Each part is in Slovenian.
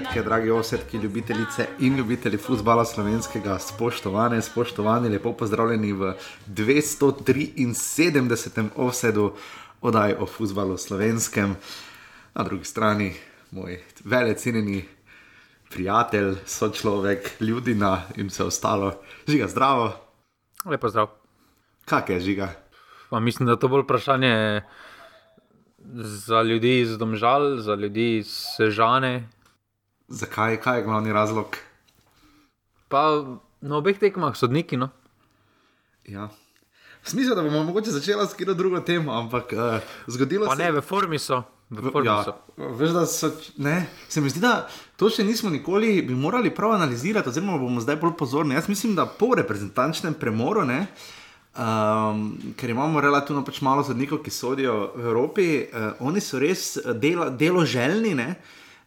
Drage ovsetke, drage ovsetke, ljubitelice in ljubitelji futbola slovenskega, spoštovane, spoštovani, lepo pozdravljeni v 273. ovsedu oddaji o futbalu slovenskem. Na drugi strani moj velecenjeni prijatelj, sočlovek, ljudina in vse ostalo. Žiga, zdravo. Lepo zdrav. Kak je žiga? Pa mislim, da to bolj vprašanje za ljudi iz Domžal, za ljudi iz Sežane. Zakaj, kaj je glavni razlog? Pa na obeh tekmah sodniki. No? Ja. Smisel, da bomo mogoče začeli s kino drugo temo, ampak uh, zgodilo Pa se ne, v formi so. V formi Ja, so. veš, da so, ne, se mi zdi, da to še nismo nikoli bi morali prav analizirati, oziroma bomo zdaj bolj pozorni. Jaz mislim, da po reprezentančnem premoru, ne, um, ker imamo relativno pač malo sodnikov, ki sodijo v Evropi, uh, oni so res delo, deloželjni ne,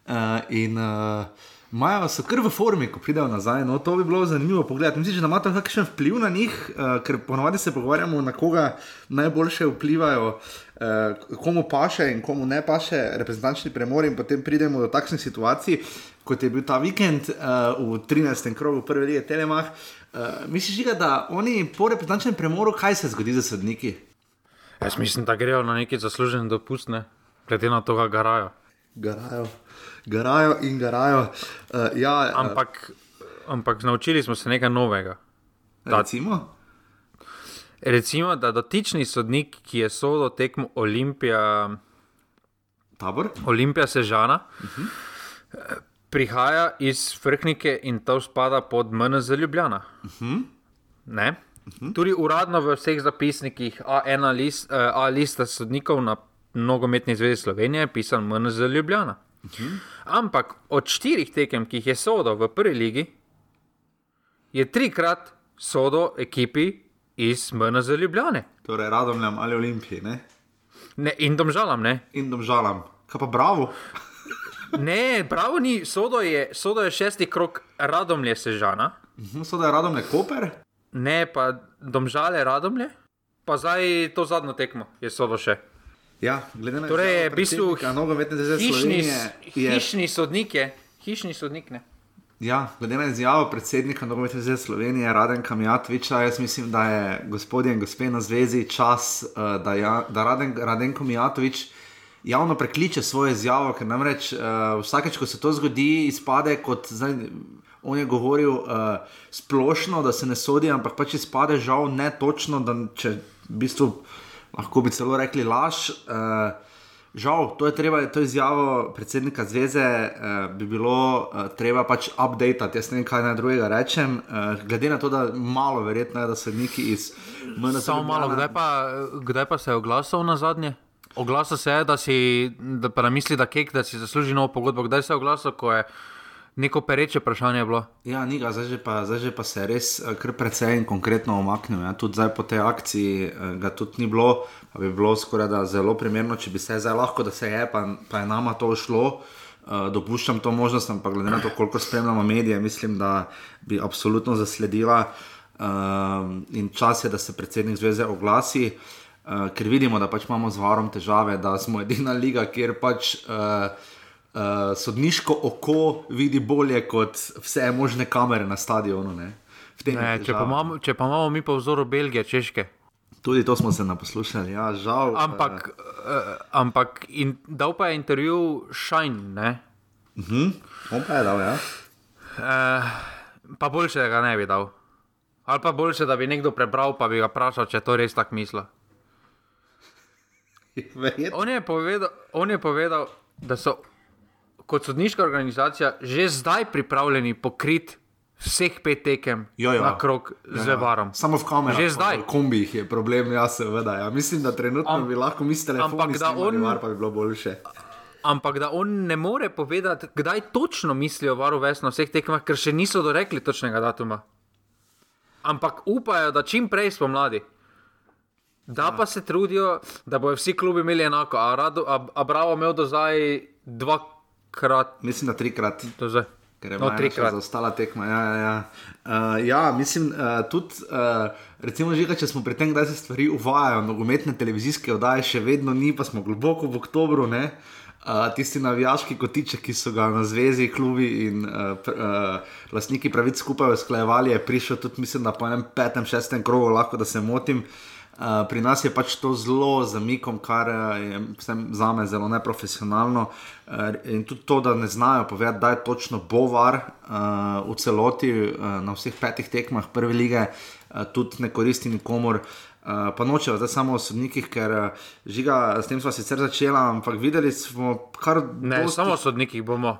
uh, in uh, imajo so kar v formi, ko pridejo nazaj. No, to bi bilo zanimivo pogledati. Misliš, da ima to kakšen vpliv na njih, uh, ker ponovadi se pogovarjamo, na koga najboljše vplivajo. Uh, komu paše in komu ne paše reprezentančni premor, in potem pridemo do takšnih situacij, kot je bil ta vikend uh, v 13. krogu prve lige Telemach. Uh, misliš, Žiga, da oni po reprezentančnem premoru, kaj se zgodi za sodniki? Jaz mislim, da grejo na neki zaslužen dopust, ne? glede na to, kaj garajo. Garajo, garajo in garajo. Uh, ja, Ampak, ampak naučili smo se nekaj novega. uh, recimo. Recimo, da dotični sodnik, ki je sodel tekmo Olimpija, Tabor. Olimpija Sežana, uh -huh. prihaja iz Frhnike in to spada pod MNZ Ljubljana. Uh -huh. Ne? Uh -huh. Tudi uradno v vseh zapisnikih A1 list, uh, A lista sodnikov na nogometni zvezi Slovenije je pisan MNZ Ljubljana. Ampak od štirih tekem, ki jih je sodel v prvi ligi, je trikrat sodel ekipi iz MNZ Ljubljane. Torej, radomljam ali olimpiji ne? Ne, in domžalam, ne. in domžalam. Kaj pa bravo? Ne, prav ni, sodo je, sodo je šesti krok Radomlje Sežana, Mhm, So da je radomlje Koper. ne pa Domžale Radomlje, pa zdaj to zadnjo tekmo je sodo še. Ja, glede na Torej, izjavo v bistvu nogometne zveze Hišni, Slovenije je hišni sodnik je, hišni sodnik ne. Ja, glede na izjavo predsednika nogometne zveze Slovenije, Radenka Mijatoviča, jaz mislim, da je gospodje in gospe na zvezi čas, uh, da, ja, da Raden, Radenko Mijatovič javno prekliče svojo izjavo, ker namreč uh, vsakeč, ko se to zgodi, izpade kot zdaj. On je govoril uh, splošno, da se ne sodi, ampak pač izpade žal ne točno, da če v bistvu lahko bi celo rekli laž. Uh, Žal, to je treba, to izjavo predsednika zveze uh, bi bilo uh, treba pač updatati. Jaz ne vem, kaj naj drugega rečem. Uh, glede na to, da malo verjetno je, da so neki iz MNZ. Samo malo, kdaj pa, kdaj pa se je oglasil na zadnje? Oglasil se je, da si, da pa misli, da kek, da si zasluži novo pogodbo. Kdaj se je oglasil, ko je neko pereče vprašanje bilo? Ja, ni ga, zdaj že pa, zdaj že pa se je res eh, kar precej konkretno omaknil. Ja. Tudi zdaj po tej akciji eh, ga tudi ni bilo, bi bilo skoraj da zelo primerno, če bi se zdaj lahko, da se je, pa, pa je nama to šlo. Uh, dopuščam to možnost, ampak glede na to, koliko spremljamo medije, mislim, da bi absolutno zasledila uh, in čas je, da se predsednik zveze oglasi, uh, ker vidimo, da pač imamo z varom težave, da smo edina liga, kjer pač. Uh, uh, sodniško oko vidi bolje kot vse možne kamere na stadionu. Ne? Ne, če, pa imamo, če pa imamo mi po vzoru Belgije, Češke. Tudi to smo se naposlušali, ja, žal. Ampak, uh, ampak in, dal pa je intervju ne? Uh, uh, on pa je dal, ja. Uh, pa boljše, da ga ne bi dal. Ali pa boljše, da bi nekdo prebral, pa bi ga vprašal, če to res tako misli. On je povedal, on je povedal da so kot sodniška organizacija že zdaj pripravljeni pokriti vseh pet tekem Ja, ja. na krok z Ja, varom. Samo v kamerah. Že zdaj. V kombijih je problem, ja, seveda. Ja. Mislim, da trenutno Am- bi lahko mi s telefonom ampak da on- pa bi bilo boljše. Ampak da on ne more povedati, kdaj točno mislijo varu ves na vseh tekmah, ker še niso dorekli točnega datuma. Ampak upajo, da čim prej spomladi. Da pa se trudijo, da bodo vsi klubi imeli enako. A, rado, a, a Bravo imel do zdaj dvakrat, Mislim, da trikrat. do zdaj. Ker je No, trikrat. za ostala tekma. Ja, ja, ja. Uh, ja mislim, uh, tudi, uh, recimo, že, če smo pri tem, da se stvari uvajajo, nogometne televizijske oddaje še vedno ni, pa smo globoko v oktobru. Ne? Uh, tisti navijaški kotiček, ki so ga na zvezi, klubi in uh, pr, uh, lastniki pravic skupaj usklajevali, je prišel tudi, mislim, da po enem petem, šestem krogu, lahko da se motim. Uh, pri nas je pač to zelo zamikom, kar je za me zelo neprofesionalno. Uh, in tudi to, da ne znajo povedati, da je točno bovar uh, v celoti uh, na vseh petih tekmah prve lige, uh, tudi ne koristi nikomor. Uh, Eh, pa nočejo zdaj samo o sodnikih, ker uh, žiga, s tem smo sicer začeli, ampak videli smo kar. Ne, dosti... samo o sodnikih bomo.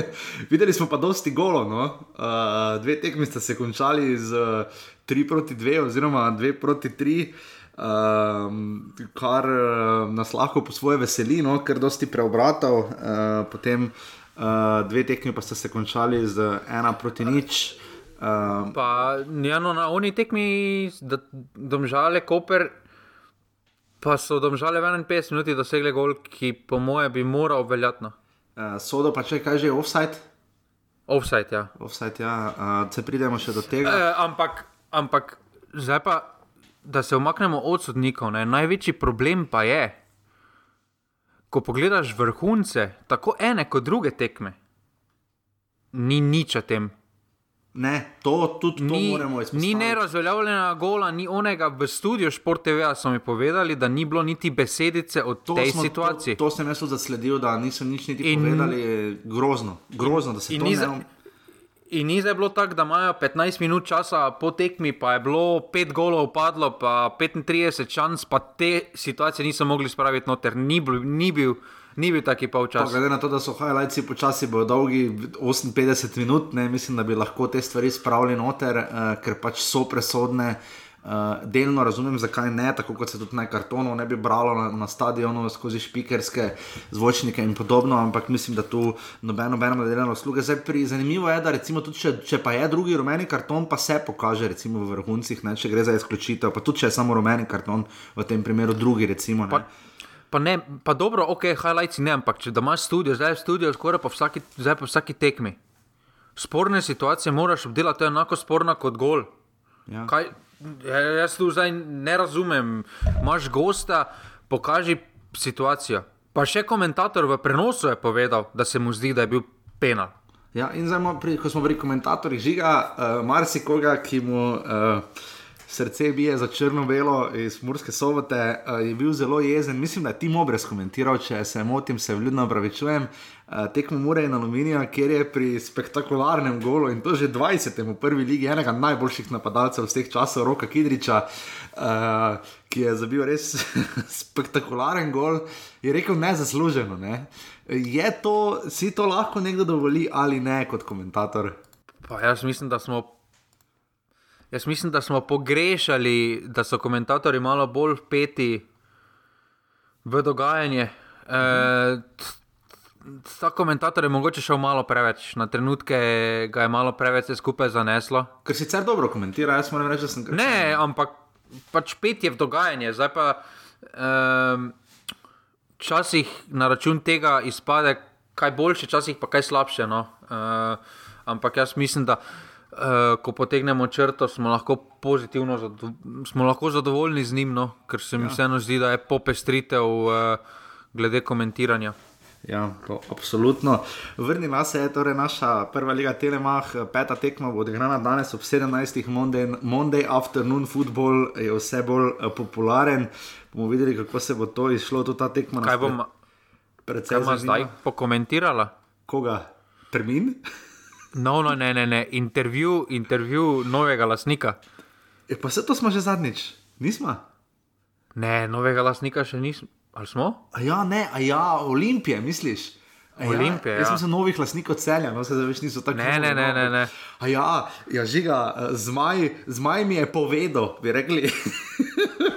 videli smo pa dosti golo. No? Uh, dve tekmi sta se končali z 3 proti 2, oziroma 2 proti 3. Um, kar uh, nas lahko po svoje veseli, no? ker dosti preobratov, uh, potem uh, dve tekmi pa sta se končali z 1 proti nič. Um, pa ja, no, na oni tekmi, da domžale Koper, pa so domžale 51 minut dosegli gol, ki po moje bi moral veljati. Uh, sodo pa če kaj že offside. Offside, ja. Offside, ja. Uh, se pridemo še do tega. Uh, ampak, ampak zdaj pa, da se omaknemo od sodnikov, ne? največji problem pa je, ko pogledaš vrhunce, tako ene kot druge tekme, ni nič o tem. Ne, to tudi ni, moramo izpostaviti. Ni nerazveljavljena gola, ni onega v studiu Sport TV, so mi povedali, da ni bilo niti besedice o to tej smo, situaciji. To, to sem jaz zasledil, da niso nič niti in, povedali, grozno, grozno, da se to ne more. In ni zdaj bilo tako, da imajo 15 minut časa po tekmi, pa je bilo 5 golov padlo, pa 35 šans, pa te situacije niso mogli spraviti noter, ni bil. Ni bil ni bil taki polčas. Glede na to, da so highlights počasi, bodo dolgi 58 minut, ne, mislim, da bi lahko te stvari spravili noter, uh, ker pač so presodne. Uh, delno razumem, zakaj ne, tako kot se tudi na kartonu ne bi bralo na, na stadionu skozi špikerske zvočnike in podobno, ampak mislim, da tu nobeno nobeno deleno sluge. Zdaj, pri, zanimivo je, da recimo tudi, če, če pa je drugi rumeni karton, pa se pokaže recimo v vrhuncih, ne, če gre za izključitev, pa tudi če je samo rumeni karton, v tem primeru drugi recimo. Pa, Pa, ne, pa dobro, ok, highlights ne, ampak če imaš studio, zdaj je studio skoraj po vsaki, po vsaki tekmi. Sporne situacije moraš obdelati, to je enako sporno kot gol. Ja. Kaj, ja, jaz tu zdaj ne razumem. Imáš gosta, pokaži situacijo. Pa še komentator v prenosu je povedal, da se mu zdi, da je bil penal. Ja, in zdaj, ko smo pri komentatorjih, žiga uh, marsikoga, ki mu. Uh, srce bije za črno-belo iz Murske sobote, uh, je bil zelo jezen. Mislim, da je Tim Obrez komentiral, če se motim, se vljudno opravičujem. Uh, tekmo Mure in Aluminija, kjer je pri spektakularnem golu in to že 20. v prvi ligi enega najboljših napadalcev vseh časov, Roka Kidriča, uh, ki je zabil res spektakularen gol, je rekel nezasluženo. Ne? Je to, si to lahko nekdo dovoli ali ne kot komentator? Pa jaz mislim, da smo Jaz mislim, da smo pogrešali, da so komentatorji malo bolj vpeti v dogajanje. Mhm. E, ta komentator je mogoče šel malo preveč, na trenutke ga je malo preveč skupaj zaneslo. Ker sicer dobro komentira, jaz moram reči, da sem kar. Ne, ampak pač pet je v dogajanje. Zdaj pa včasih um, na račun tega izpade kaj boljše, včasih pa kaj slabše. No? Uh, ampak jaz mislim, da. Uh, ko potegnemo črto, smo lahko pozitivno, smo lahko zadovoljni z njim, no? ker se mi ja. vseeno zdi, da je popestritev uh, glede komentiranja. Ja, to, absolutno. Vrnimo se, je torej naša prva liga Telemach, peta tekma bo odigrana danes ob 17. Monday, Monday afternoon football je vse bolj popularen. Bomo videli, kako se bo to izšlo, tudi ta tekma. Kaj bom zdaj pokomentirala? Koga? Termin? No, no, ne, ne, ne. Intervju, intervju novega lasnika. E, pa vse to smo že zadnjič, nismo? Ne, novega lasnika še nismo. Ali smo? A ja, ne, a ja, Olimpije, misliš? Ja, Olimpije. Jaz ja. sem novih lasnikov celja, no se zdaj več niso tako. Ne, ne, ne, ne, ne. A ja, ja žiga, eh, zmaj, zmaj mi je povedal, bi rekli.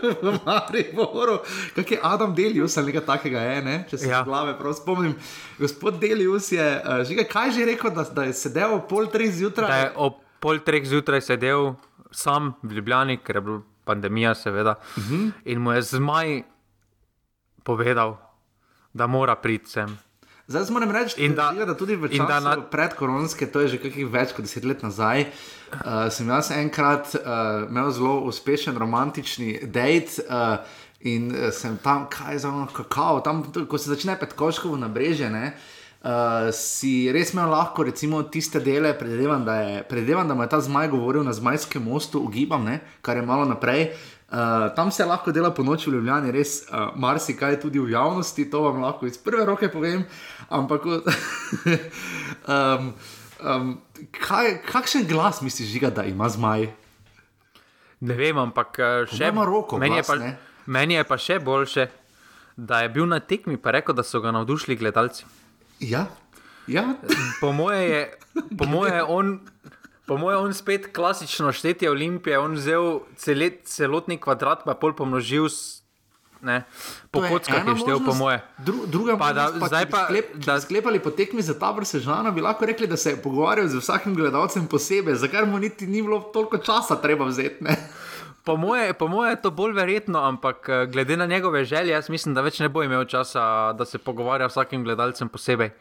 v Mariboru, kak je Adam Delius ali nekaj takega, je, ne? če se ja. glave prav spomnim. Gospod Delius je, uh, že kaj že rekel, da, da je sedel ob pol treh zjutraj? Da je ob pol treh zjutraj sedel sam v Ljubljani, ker je bila pandemija, seveda. Uh mhm. -huh. In mu je zmaj povedal, da mora priti sem. Zdaj moram reči, da, da tudi v času na... predkoronske, to je že kakih več kot deset let nazaj, uh, sem jaz enkrat uh, imel zelo uspešen romantični dejt. Uh, In sem tam, kaj je za ono kakao, tam, ko se začne petkoškovo nabreže. Ne, Uh, si res imel lahko, recimo, tiste dele, predvidevam, da, da mu je ta zmaj govoril na zmajskem mostu, ugibam, ne, kar je malo naprej. Uh, tam se lahko dela po noči v Ljubljani, res uh, marsikaj tudi v javnosti, to vam lahko iz prve roke povem. Ampak, um, um, kaj, kakšen glas misliš, žiga, da ima zmaj? Ne vem, ampak še ima roko. Meni, glas, je pa, meni je pa še boljše, da je bil na tekmi in rekel, da so ga navdušili gledalci. Ja, ja. Po moje je, po moje je on. Po mojem, on spet klasično štetje Olimpije, on vzel celet, celotni kvadrat, pa pol pomnožil s, ne, po kockah, je štel, po moje. Dru, druga pa, da, pa, zdaj pa, sklep, da sklepali po tekmi za ta vrst žana, bi lahko rekli, da se je pogovarjal z vsakim gledalcem posebej, zakaj mu niti ni bilo toliko časa treba vzeti. Po moje, po moje je to bolj verjetno, ampak eh, glede na njegove želje, jaz mislim, da več ne bo imel časa, da se pogovarja z vsakim gledalcem posebej.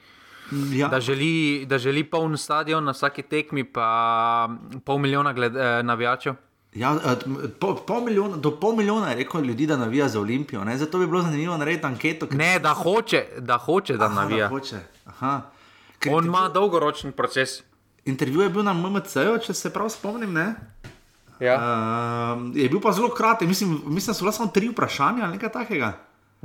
Ja. Da, želi, da želi poln stadion na vsaki tekmi, pa pol milijona gled, eh, navijačev. Ja, eh, pol, pol milijona, do pol milijona je rekel ljudi, da navija za Olimpijo. Ne? Zato bi bilo zanimivo narediti anketo. Ne, da hoče, da, hoče, da Aha, navija. Da hoče. On ima dolgoročen proces. Intervju je bil na MMC, če se prav spomnim. Ne? Ja. Uh, je bil pa zelo kratek, mislim, mislim da so samo tri vprašanja ali nekaj takega.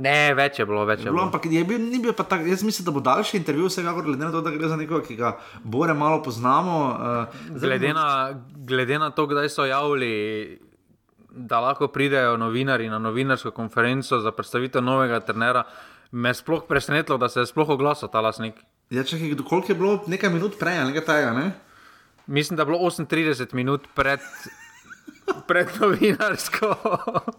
Ne, več je bilo, več je bilo. Ampak je bil, ni bil pa tako, jaz mislim, da bo daljši intervju, vsekakor, glede na to, da gre za nekoga, ki ga bore malo poznamo. Uh, glede, na, glede na to, kdaj so javili, da lahko pridejo novinari na novinarsko konferenco za predstavitev novega trenera, me je sploh presenetilo, da se je sploh oglasil ta lasnik. Ja, če je koliko je bilo, nekaj minut prej, nekaj tega, ne? Mislim, da je bilo 38 minut pred pred novinarsko.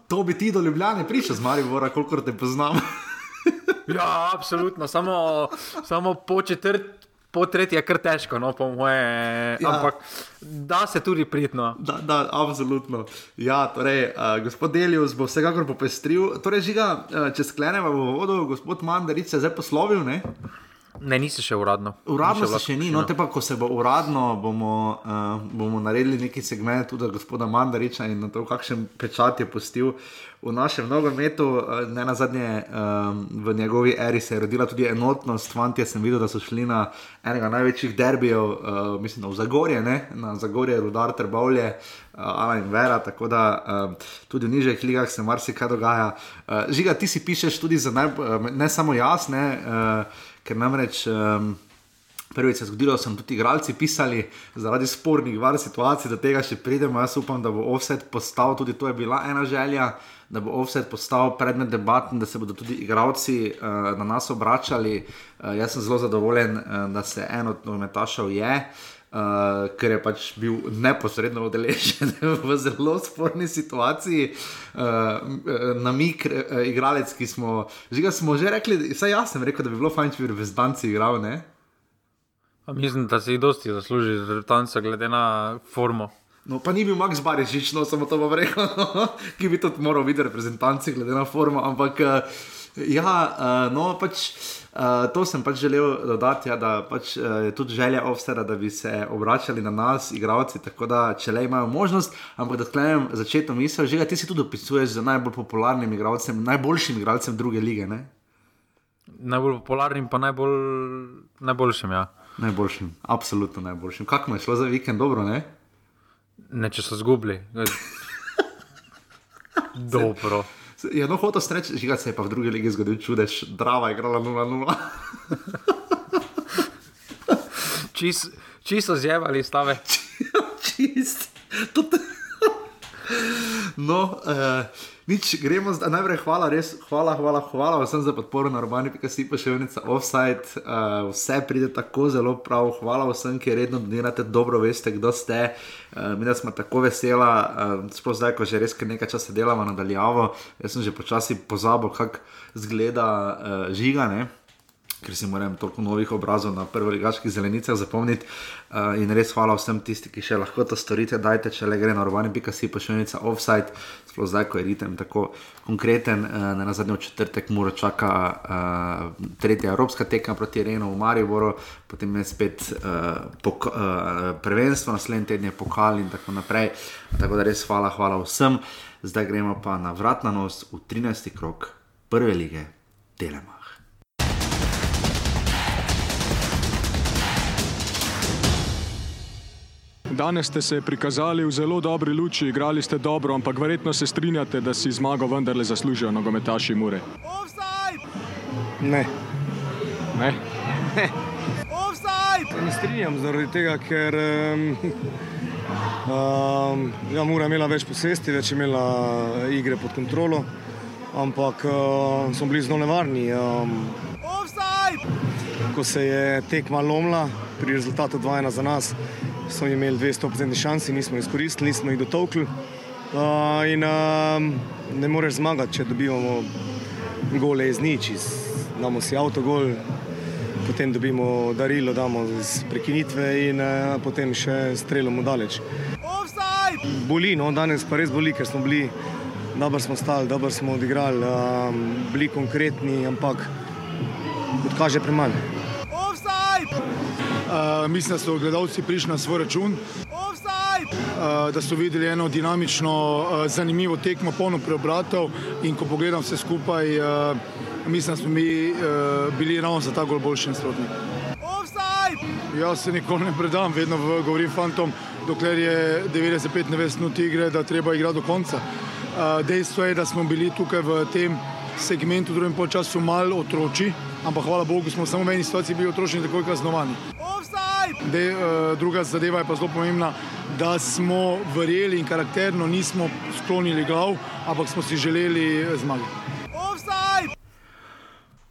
to bi ti do Ljubljana prišel, z Marijo, koliko te poznam. ja, absolutno, samo, samo po četrt. Po tretji je kar težko, no, po moje. Ja. Ampak da se tudi pridno. Da, da, absolutno. Ja, torej, uh, gospod Delius bo vsekakor popestril. Torej, žiga, uh, če sklenemo v vodo, gospod Mandaric se je zdaj poslovil. Ne? Ne, nisi še uradno. Uradno se še ni, no te pa, ko se bo uradno, bomo, uh, bomo naredili neki segment tudi gospoda Mandariča in na to, kakšen pečat je pustil v našem nogometu. Uh, ne na zadnje, um, v njegovi eri se je rodila tudi enotnost. Fantje sem videl, da so šli na enega največjih derbijev, uh, mislim, v Zagorje, ne? na Zagorje, Rudar, Trbovlje. Uh, Ala in Vera, tako da um, tudi v nižjih ligah se marsikaj dogaja. Uh, žiga, ti si pišeš tudi za naj, uh, ne samo jaz, ne. Uh, ker namreč um, prvič se je zgodilo, da so tudi igralci pisali zaradi spornih var situacij, da tega še pridemo. Jaz upam, da bo offset postal, tudi to je bila ena želja, da bo offset postal predmet debat in da se bodo tudi igralci uh, na nas obračali. Uh, jaz sem zelo zadovoljen, uh, da se en od nogometašev je. Uh, ker je pač bil neposredno udeležen v zelo sporni situaciji, uh, na mik, uh, igralec, ki smo, smo že rekli, vsaj jaz sem rekel, da bi bilo fajn, če bi v Zdanci igral. Mislim, da si jih dosti zasluži za Zdanca, glede na formo. No, pa ni bil Max Barišič, no, samo to bom rekel, no, ki bi tudi moral biti reprezentanci, glede na formo. Ampak, uh, ja, uh, no, pač. Uh, to sem pač želel dodati, ja, da pač, uh, je tudi želja Ovstera, da bi se obračali na nas, igravci, tako da če le imajo možnost. Ampak da sklenem začetno misel, že ti si tudi opisuješ za najbolj popularnim igralcem, najboljšim igralcem druge lige. Ne? Najbolj popularnim, pa najbolj, najboljšim. Ja. Najboljšim, absolutno najboljšim. Kako je šlo za vikend, dobro? Ne, ne če so zgubili. dobro. Ja, no, hotel sem reči, že se je pa v drugi legi zgodil čudež, drava je igrala 0-0. Čisto zjevali stave. Čist. No, uh, nič, gremo zdaj. Najprej hvala, res hvala, hvala, hvala vsem za podporo na urbani, ki si pa še vedno offside. Uh, vse pride tako zelo prav. Hvala vsem, ki redno donirate, dobro veste, kdo ste. Uh, mi smo tako vesela, uh, sploh zdaj, ko že res nekaj časa delamo nadaljavo. Jaz sem že počasi pozabil, kako izgleda uh, žiga. Ker si moram toliko novih obrazov na prvoligaških zelenicah zapomniti. Uh, in res hvala vsem tistim, ki še lahko to storite. Dajte, če le gre na urbani.si pošiljnica offside, sploh zdaj, ko je ritem tako konkreten. Uh, na zadnji četrtek mora čaka uh, tretja evropska tekma proti Renu v Mariboru, potem je spet uh, pok, uh, prvenstvo, naslednji teden je pokal in tako naprej. Tako da res hvala, hvala vsem. zdaj gremo pa na vrat na nos v 13. krok prve lige Telemach. Danes ste se prikazali v zelo dobri luči, igrali ste dobro, ampak verjetno se strinjate, da si zmago vendarle zaslužijo nogometaši Mure. Ne. Ne? Se ne strinjam zaradi tega, ker um, um, ja, Mura je imela več posesti, več je imela eh, igre pod kontrolo, ampak uh, smo bili zelo nevarni. Um, ko se je tekma lomila pri rezultatu 2-1 za nas, smo imeli 200% šansi, nismo izkoristili, nismo jih dotovkli. Uh, in um, ne moreš zmagati, če dobivamo gole iz nič, iz, damo si avtogol, potem dobimo darilo, damo iz prekinitve in uh, potem še streljamo daleč. Boli, no, danes pa res boli, ker smo bili, dobro smo stali, dobro smo odigrali, um, bili konkretni, ampak kot kaže premalo. Uh, mislim, da so gledalci prišli na svoj račun, uh, da so videli eno dinamično, uh, zanimivo tekmo, polno preobratov in ko pogledam vse skupaj, uh, mislim, da smo mi uh, bili ravno za ta gol boljši nasprotnik. Jaz se nikoli ne predam, vedno v, govorim fantom, dokler je 95-90 minut igre, da treba igrati do konca. Uh, dejstvo je, da smo bili tukaj v tem segmentu v drugem polčasu malo otroči, ampak hvala Bogu smo samo v eni situaciji bili otroci in takoj kaznovani. De, uh, druga zadeva je pa zelo pomembna, da smo verjeli in karakterno nismo sklonili glav, ampak smo si želeli zmage.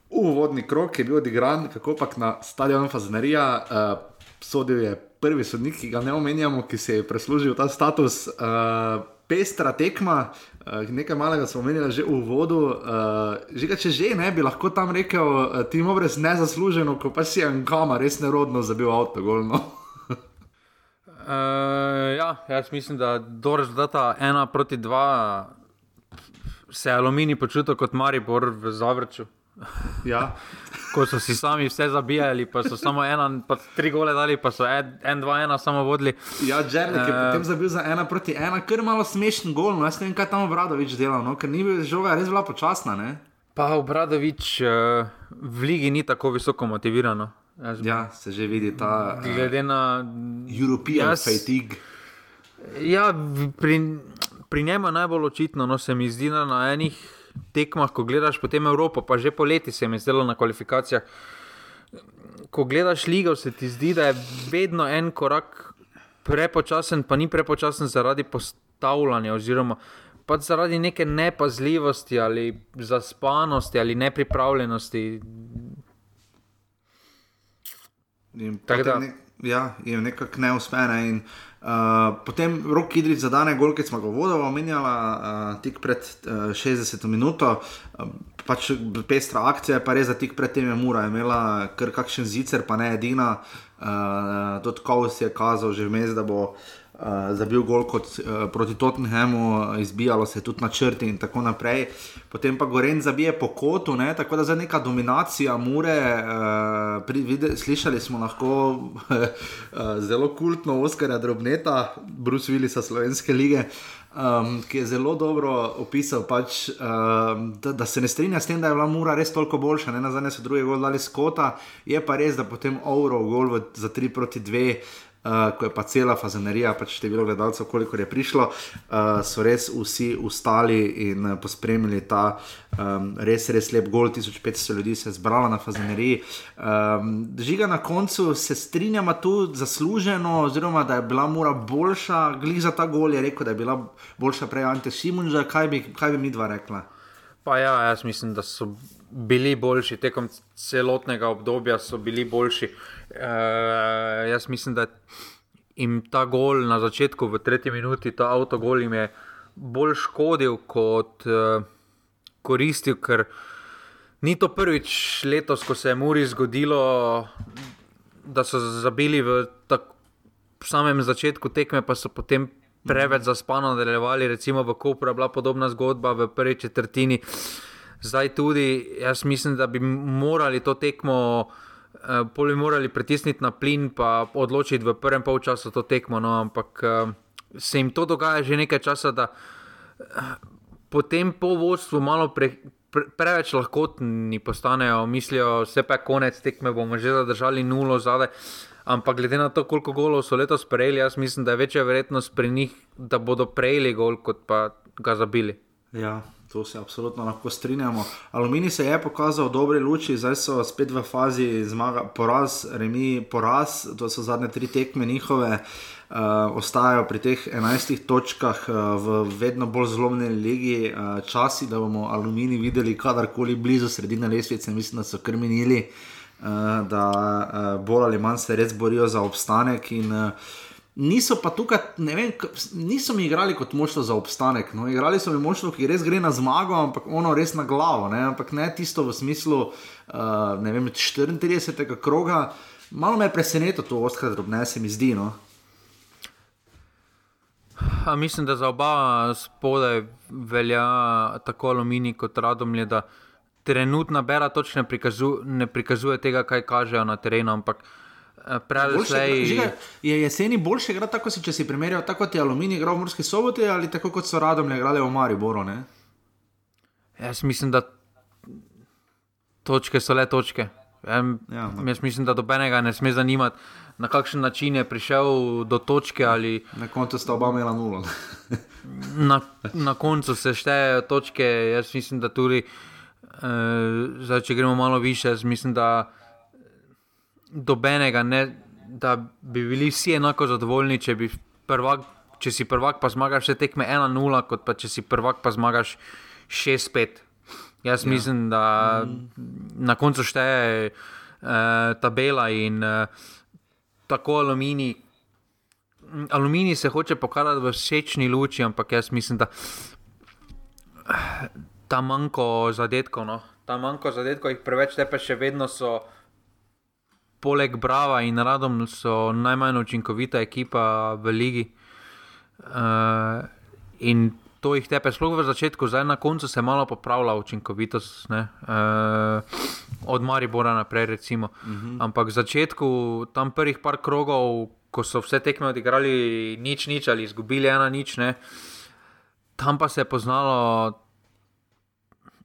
Uvodni krok je bil odigran, kako pa na stadionu Fazenerija. Uh, sodil je prvi sodnik, ki ga ne omenjamo, ki se je preslužil ta status. Uh, pestra tekma, uh, nekaj malega smo omenili že v uvodu. Uh, že, če že ne bi lahko tam rekel, uh, ti mu brez nezasluženo, ko pa si en kama res nerodno zabil avto. Golno. Uh, ja, jaz mislim, da do rezultata ena proti dva se je aluminij počutil kot Maribor v Zavrču. Ja. Ko so si sami vse zabijali, pa so samo ena, pa tri gole dali, pa so en, en dva, ena samo vodili. Ja, Džernik je Eh. potem zabil za ena proti ena, kar malo smešen gol. No, jaz ne vem, kaj tam Vradovič delal, no, ker ni bil žoga res bila počasna. Ne? Pa Obradovič uh, v ligi ni tako visoko motiviran. no. Jaz- Ja, se že vidi ta uh, Glede na. European Jaz- fatigue. Ja, pri, pri njemu je najbolj očitno, no se mi zdi, na enih tekmah, ko gledaš potem Evropo, pa že poleti se mi je zdelo na kvalifikacijah. Ko gledaš ligo, se ti zdi, da je vedno en korak prepočasen, pa ni prepočasen zaradi postavljanja, oziroma pač zaradi neke nepazljivosti ali zaspanosti ali nepripravljenosti. In Tako da- ne- Ja, jim nekako ne uspe. Ne? In, uh, potem rok Idrič za dane gol, ki smo ga vodili, omenjala uh, tik pred uh, 60 minuto. Uh, pač pestra akcija, pa res za tik pred tem je Mura imela kar kakšen zicer, pa ne edina. Uh, tudi Kovs je kazal že vmes, da bo. Uh, zabil gol kot uh, proti Tottenhamu, izbijalo se tudi na črti in tako naprej. Potem pa Goren zabije po kotu, ne? tako da zdaj neka dominacija Mure. Uh, pri, vide, slišali smo lahko uh, zelo kultno Oskarja Drobneta, Bruce Willisa Slovenske lige. Um, ki je zelo dobro opisal, pač, um, da, da se ne strinja s tem, da je bila Mura res toliko boljša. Ne na zadnje so druge gol dali skota, je pa res, da potem Ouro gol v, za 3 proti 2. Uh, ko je pa cela fazenerija, pač število gledalcev, koliko je prišlo, uh, so res vsi ustali in uh, pospremili ta um, res, res lep gol. 1500 ljudi se je zbralo na fazeneriji. Um, žiga na koncu se strinjama tu zasluženo, oziroma da je bila mora boljša, glih za ta gol je rekel, da je bila boljša prej Ante Šimunža. Kaj bi, kaj bi mi dva rekla? Pa ja, jaz mislim, da so bili boljši tekom celotnega obdobja, so bili boljši. E, jaz mislim, da jim ta gol na začetku, v tretji minuti, ta avtogol jim je bolj škodil kot e, koristil, ker ni to prvič letos, ko se je Muri zgodilo, da so zabili v tak, samem začetku tekme, pa so potem preveč zaspano nadaljevali. Recimo v Kopru je bila podobna zgodba v prvi četrtini. Zdaj tudi, jaz mislim, da bi morali to tekmo, eh, pol bi morali pritisniti na plin, pa odločiti v prvem polčasu to tekmo. No, ampak eh, se jim to dogaja že nekaj časa, da potem po vodstvu malo pre, pre, preveč lahkotni postanejo, mislijo, vse pa je konec tekme, bomo že zadržali nulo zadaj. Ampak glede na to, koliko golov so letos prejeli, jaz mislim, da je večja verjetnost pri njih, da bodo prejeli gol, kot pa ga zabili. Ja, to se absolutno lahko strinjamo. Aluminij se je pokazal v dobri luči, zdaj so spet v fazi zmaga, poraz, remi, poraz, to so zadnje tri tekme njihove. Uh, ostajajo pri teh 11 točkah uh, v vedno bolj zlomni legi, uh, časi, da bomo aluminij videli kadarkoli blizu sredine lesvice, mislim, da so krminili, uh, da uh, bolj ali manj se res borijo za obstanek. In, uh, Niso pa tukaj, ne vem, niso mi igrali kot moštvo za obstanek. No, igrali so mi moštvo, ki res gre na zmago, ampak ono res na glavo. Ne, ampak ne tisto v smislu uh, vem, 34. kroga. Malo me je presenetilo to, ostkrat drobne se mi zdi. No. A mislim, da za oba spodaj velja tako aluminij kot radomlje, da trenutna bera točno ne, prikazu, ne prikazuje tega, kaj kažejo na terenu. Ampak uh, Eh, Slej... Je jeseni boljše igrati tako, če si primerjal tako kot je Aluminij igral v Murski soboti ali tako kot so Radomlje igrali v Mariboru? Ne? Jaz mislim, da točke so le točke. Jaz, ja, no. jaz mislim, da dobenega ne sme zanimati, na kakšen način je prišel do točke. Ali... Na koncu sta oba imela nulo. na, na koncu se štejejo točke. Jaz mislim, da tudi, eh, zdaj, če gremo malo više, mislim, da dobenega, ne, da bi bili vsi enako zadovoljni, če, prvak, če si prvak, pa zmagaš vse tekme 1-0, kot pa če si prvak, pa zmagaš 6-5. Jaz ja. mislim, da mm. na koncu šteje eh, tabela in eh, tako aluminij. Aluminij se hoče pokazati v všečni luči, ampak jaz mislim, da ta manjko zadetkov, no, ta manjko zadetkov, jih preveč tepe, še vedno so poleg Brava in Radom so najmanj učinkovita ekipa v ligi. Uh, in to jih tepe, sploh v začetku, zdaj na koncu se malo popravlja učinkovitost, uh, od Maribora naprej. Recimo. Uh mhm. -huh. Ampak v začetku, tam prvih par krogov, ko so vse tekme odigrali nič, nič ali izgubili ena nič, ne, tam pa se je poznalo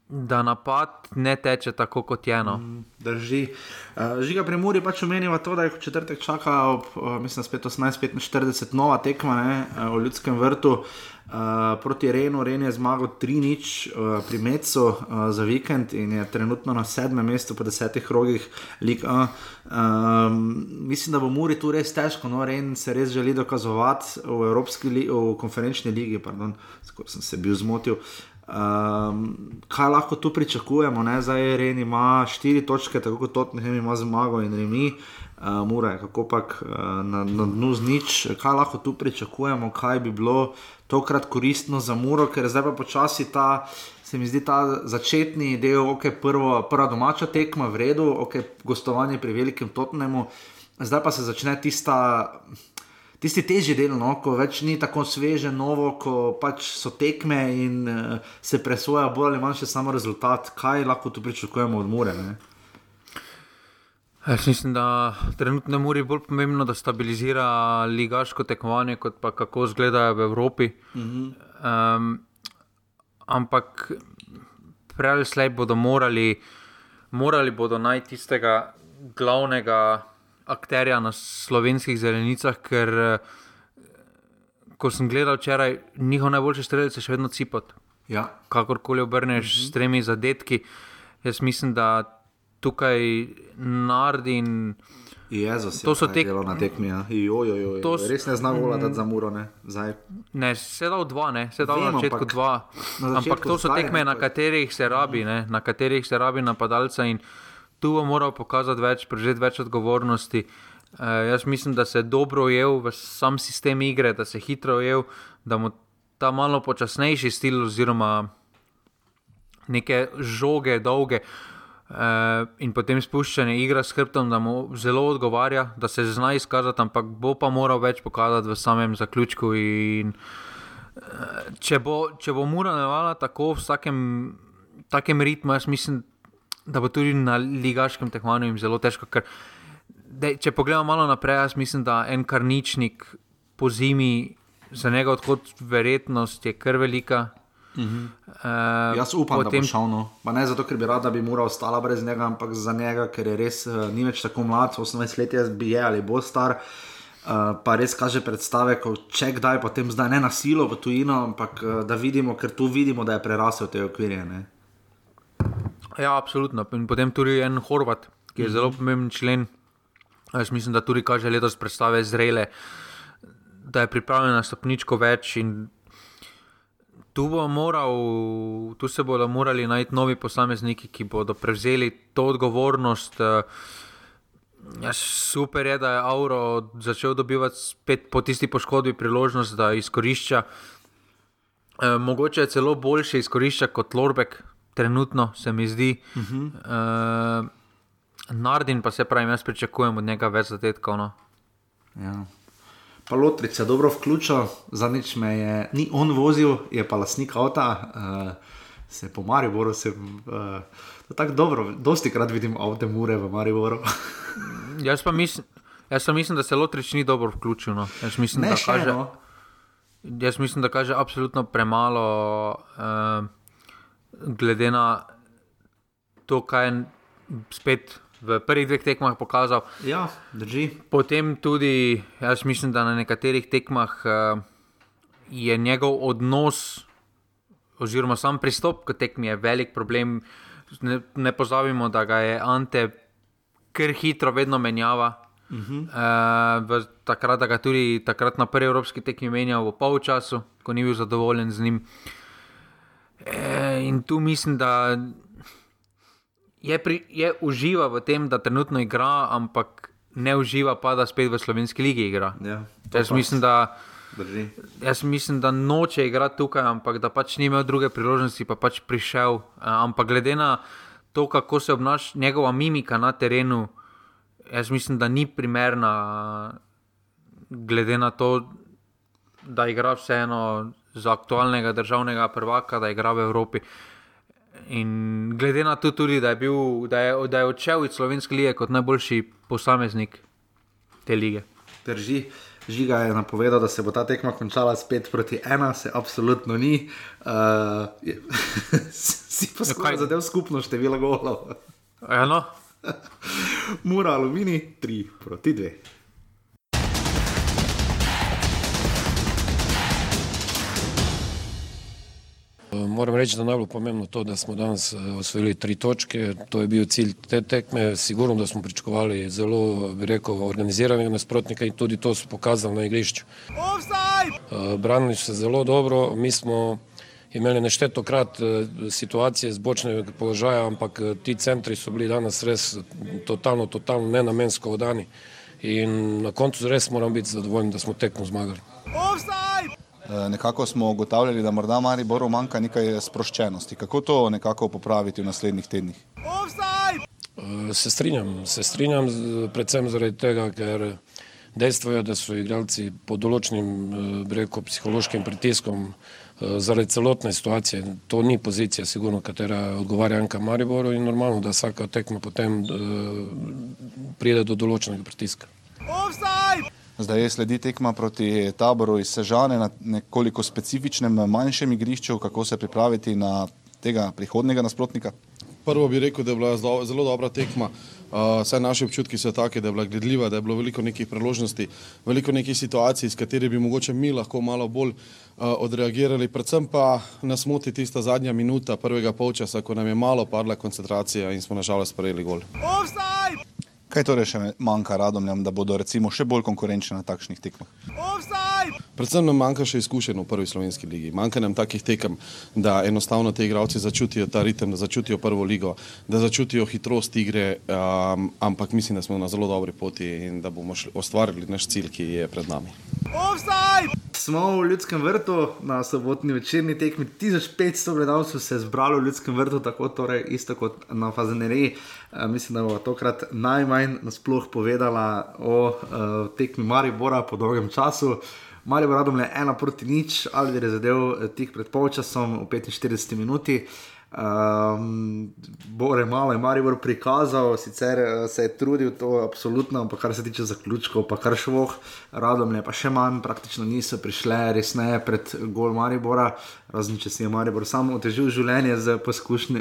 da napad ne teče tako kot je eno. Mm, drži. Uh, žiga pri Muri pač omenjava to, da je četrtek čaka, ob, uh, mislim, spet 18-45 nova tekma ne, uh, v ljudskem vrtu. Uh, proti Renu, Ren je zmagal 3-0 uh, pri Mecu uh, za vikend in je trenutno na sedmem mestu po desetih rogih. Uh, um, mislim, da bo Muri tu res težko, no Ren se res želi dokazovati v, v konferenčni ligi, pardon, skoro sem se bil zmotil. Um, kaj lahko tu pričakujemo? Ne? Zdaj je Ren ima štiri točke, tako kot Tottenham ima zmago in remi, uh, mora kako pač uh, na, na dnu z nič. Kaj lahko tu pričakujemo, kaj bi bilo tokrat koristno za Muro, ker zdaj pa počasi ta. Se mi zdi ta začetni del, ok, prvo, prva domača tekma, v redu, ok, gostovanje pri velikem Tottenhamu, zdaj pa se začne tista tisti težji del, no, ko več ni tako sveže, novo, ko pač so tekme in uh, se presoja bolj ali manj še samo rezultat, kaj lahko tu pričakujemo od Mure. Ne? Jaz mislim, da trenutno Muri je bolj pomembno, da stabilizira ligaško tekmovanje, kot pa kako izgledajo v Evropi. Uh -huh. um, ampak prej ali slej bodo morali, morali bodo najti tistega glavnega akterja na slovenskih zelenicah, ker eh, ko sem gledal včeraj, njihov najboljši strelec je še vedno cipot. Ja. Kakorkoli obrneš mhm. s tremi zadetki, jaz mislim, da tukaj naredi in. Jezus, to so te na tekmi. Ja. To so res ne znamo vladati za muro. Ne, ne sedaj dva, ne sedaj na začetku dva. Na začetku ampak to so tekme, na katerih se rabi, ne, na katerih se rabi napadalca. In, tu bo moral pokazati več, prežeti več odgovornosti. Uh, jaz mislim, da se je dobro ujel v sam sistem igre, da se je hitro ujel, da mu ta malo počasnejši stil, oziroma neke žoge, dolge uh, in potem spuščanje igre s hrbtom, da mu zelo odgovarja, da se zna izkazati, ampak bo pa moral več pokazati v samem zaključku. In, uh, če, bo, če bo mura nevala tako v vsakem takem ritmu, jaz mislim, da bo tudi na ligaškem tekmovanju jim zelo težko. Ker, dej, če pogledamo malo naprej, jaz mislim, da en karničnik po zimi, za njega odhod verjetnost je kar velika. Uh -huh. uh, Jaz upam, potem... da bo šel. No. Pa ne zato, ker bi rad, da bi mora ostala brez njega, ampak za njega, ker je res uh, ni več tako mlad, 18 let je, bi je ali bo star. Uh, pa res kaže predstave, ko če kdaj, potem zdaj ne na silo v tujino, ampak uh, da vidimo, ker tu vidimo, da je prerasel te okvirje. Ne? Ja, absolutno. In potem tudi en Horvat, ki je zelo pomemben člen. Jaz mislim, da tudi kaže letos predstave zrele, da je pripravljen na stopničko več. Tu, bo moral, tu se bodo morali najti novi posamezniki, ki bodo prevzeli to odgovornost. Ja, super je, da je Auro začel dobivati spet po tisti poškodbi priložnost, da izkorišča. E, mogoče je celo boljše izkorišča kot Lorbek, trenutno se mi zdi. Uh -huh. e, Nardin pa se pravi, jaz pričakujem od njega več zadetkov. No. Ja. Pa Lotrič je dobro vključil, za nič me je, ni on vozil, je pa lasnik avta, uh, se po Mariboru, se uh, tako dobro, dosti krat vidim avte mure v Mariboru. jaz, pa mislim, jaz pa mislim, da se Lotrič ni dobro vključil. No. Jaz, mislim, ne, kaže, no. jaz mislim, da kaže absolutno premalo, uh, glede na to, kaj je spet v prvih dveh tekmah pokazal. Ja, drži. Potem tudi, jaz mislim, da na nekaterih tekmah uh, je njegov odnos, oziroma sam pristop k tekmi, velik problem. Ne, ne pozabimo, da ga je Ante kar hitro, vedno menjava. Uh -huh. uh, takrat, da ga tudi takrat na prvi evropski tekmi menjal v polčasu, ko ni bil zadovoljen z njim. E, in tu mislim, da je, pri, je uživa v tem, da trenutno igra, ampak ne uživa pa, da spet v slovenski ligi igra. Ja, jaz, mislim, da, jaz mislim, da noče igrati tukaj, ampak da pač ni imel druge priložnosti, pa pač prišel. Eh, ampak glede na to, kako se obnaša njegova mimika na terenu, jaz mislim, da ni primerna, glede na to, da igra vseeno za aktualnega državnega prvaka, da igra v Evropi. In glede na to, tudi, da, je bil, da, je, da je odšel iz Slovenske lige kot najboljši posameznik te lige. Drži. Žiga je napovedal, da se bo ta tekma končala spet proti ena, se absolutno ni. Uh, si pa ja, zadev skupno število golov. Eno. Mura alumini, tri proti dve. Moram reči, da je najbolj pomembno to, da smo danes eh, osvojili tri točke. To je bil cilj te tekme. Sigurno, da smo pričakovali zelo, bi rekel, organiziranega nasprotnika in tudi to so pokazali na igrišču. Eh, branili so se zelo dobro. Mi smo imeli neštetokrat eh, situacije z bočnega položaja, ampak ti centri so bili danes res totalno, totalno nenamensko odani. In na koncu res moram biti zadovoljen, da smo tekmo zmagali. Offside! Eh, nekako smo ugotavljali, da morda Mariboru manjka nekaj sproščenosti. Kako to nekako popraviti v naslednjih tednih? Eh, se strinjam, se strinjam predvsem zaradi tega, ker dejstvo je, da so igralci pod določenim eh, breko psihološkim pritiskom zaradi celotne situacije. To ni pozicija, sigurno, katera odgovarja Anka Mariboru in normalno, da vsaka tekma potem pride do določenega pritiska. Offside! Zdaj je sledi tekma proti taboru iz Sežane na nekoliko specifičnem, manjšem igrišču. Kako se pripraviti na tega prihodnega nasprotnika? Prvo bi rekel, da je bila zelo dobra tekma. Vse naše občutki so take, da je bila gledljiva, da je bilo veliko nekih priložnosti, veliko nekih situacij, s katerimi bi mogoče mi lahko malo bolj odreagirali. Predvsem pa nas moti tista zadnja minuta prvega polčasa, ko nam je malo padla koncentracija in smo nažalost sprejeli gol. Offside! Kaj torej še manjka radomljam, da bodo recimo še bolj konkurenčni na takšnih tekmah? Predvsem nam manjka še izkušenj v prvi slovenski ligi. Manjka nam takih tekem, da enostavno te igralci začutijo ta ritem, da začutijo prvo ligo, da začutijo hitrost igre, um, ampak mislim, da smo na zelo dobri poti in da bomo ustvarili naš cilj, ki je pred nami. Offside! Smo v Ljudskem vrtu na sobotni večerni tekmi. 1500 gledalcev se je zbralo v Ljudskem vrtu, tako torej isto kot na Fazeneriji. Uh, mislim, da bo tokrat najmanj nasploh povedala o uh, tekmi Maribora po dolgem času. Maribor radom le ena proti nič, ali je zadev eh, tik pred polčasom v 45 minuti. Um, Bore malo je Maribor prikazal, sicer uh, se je trudil to absolutno, ampak kar se tiče zaključkov, pa kar šloh, radom je pa še manj, praktično niso prišle resneje pred gol Maribora, razen če si je Maribor samo otežil življenje z,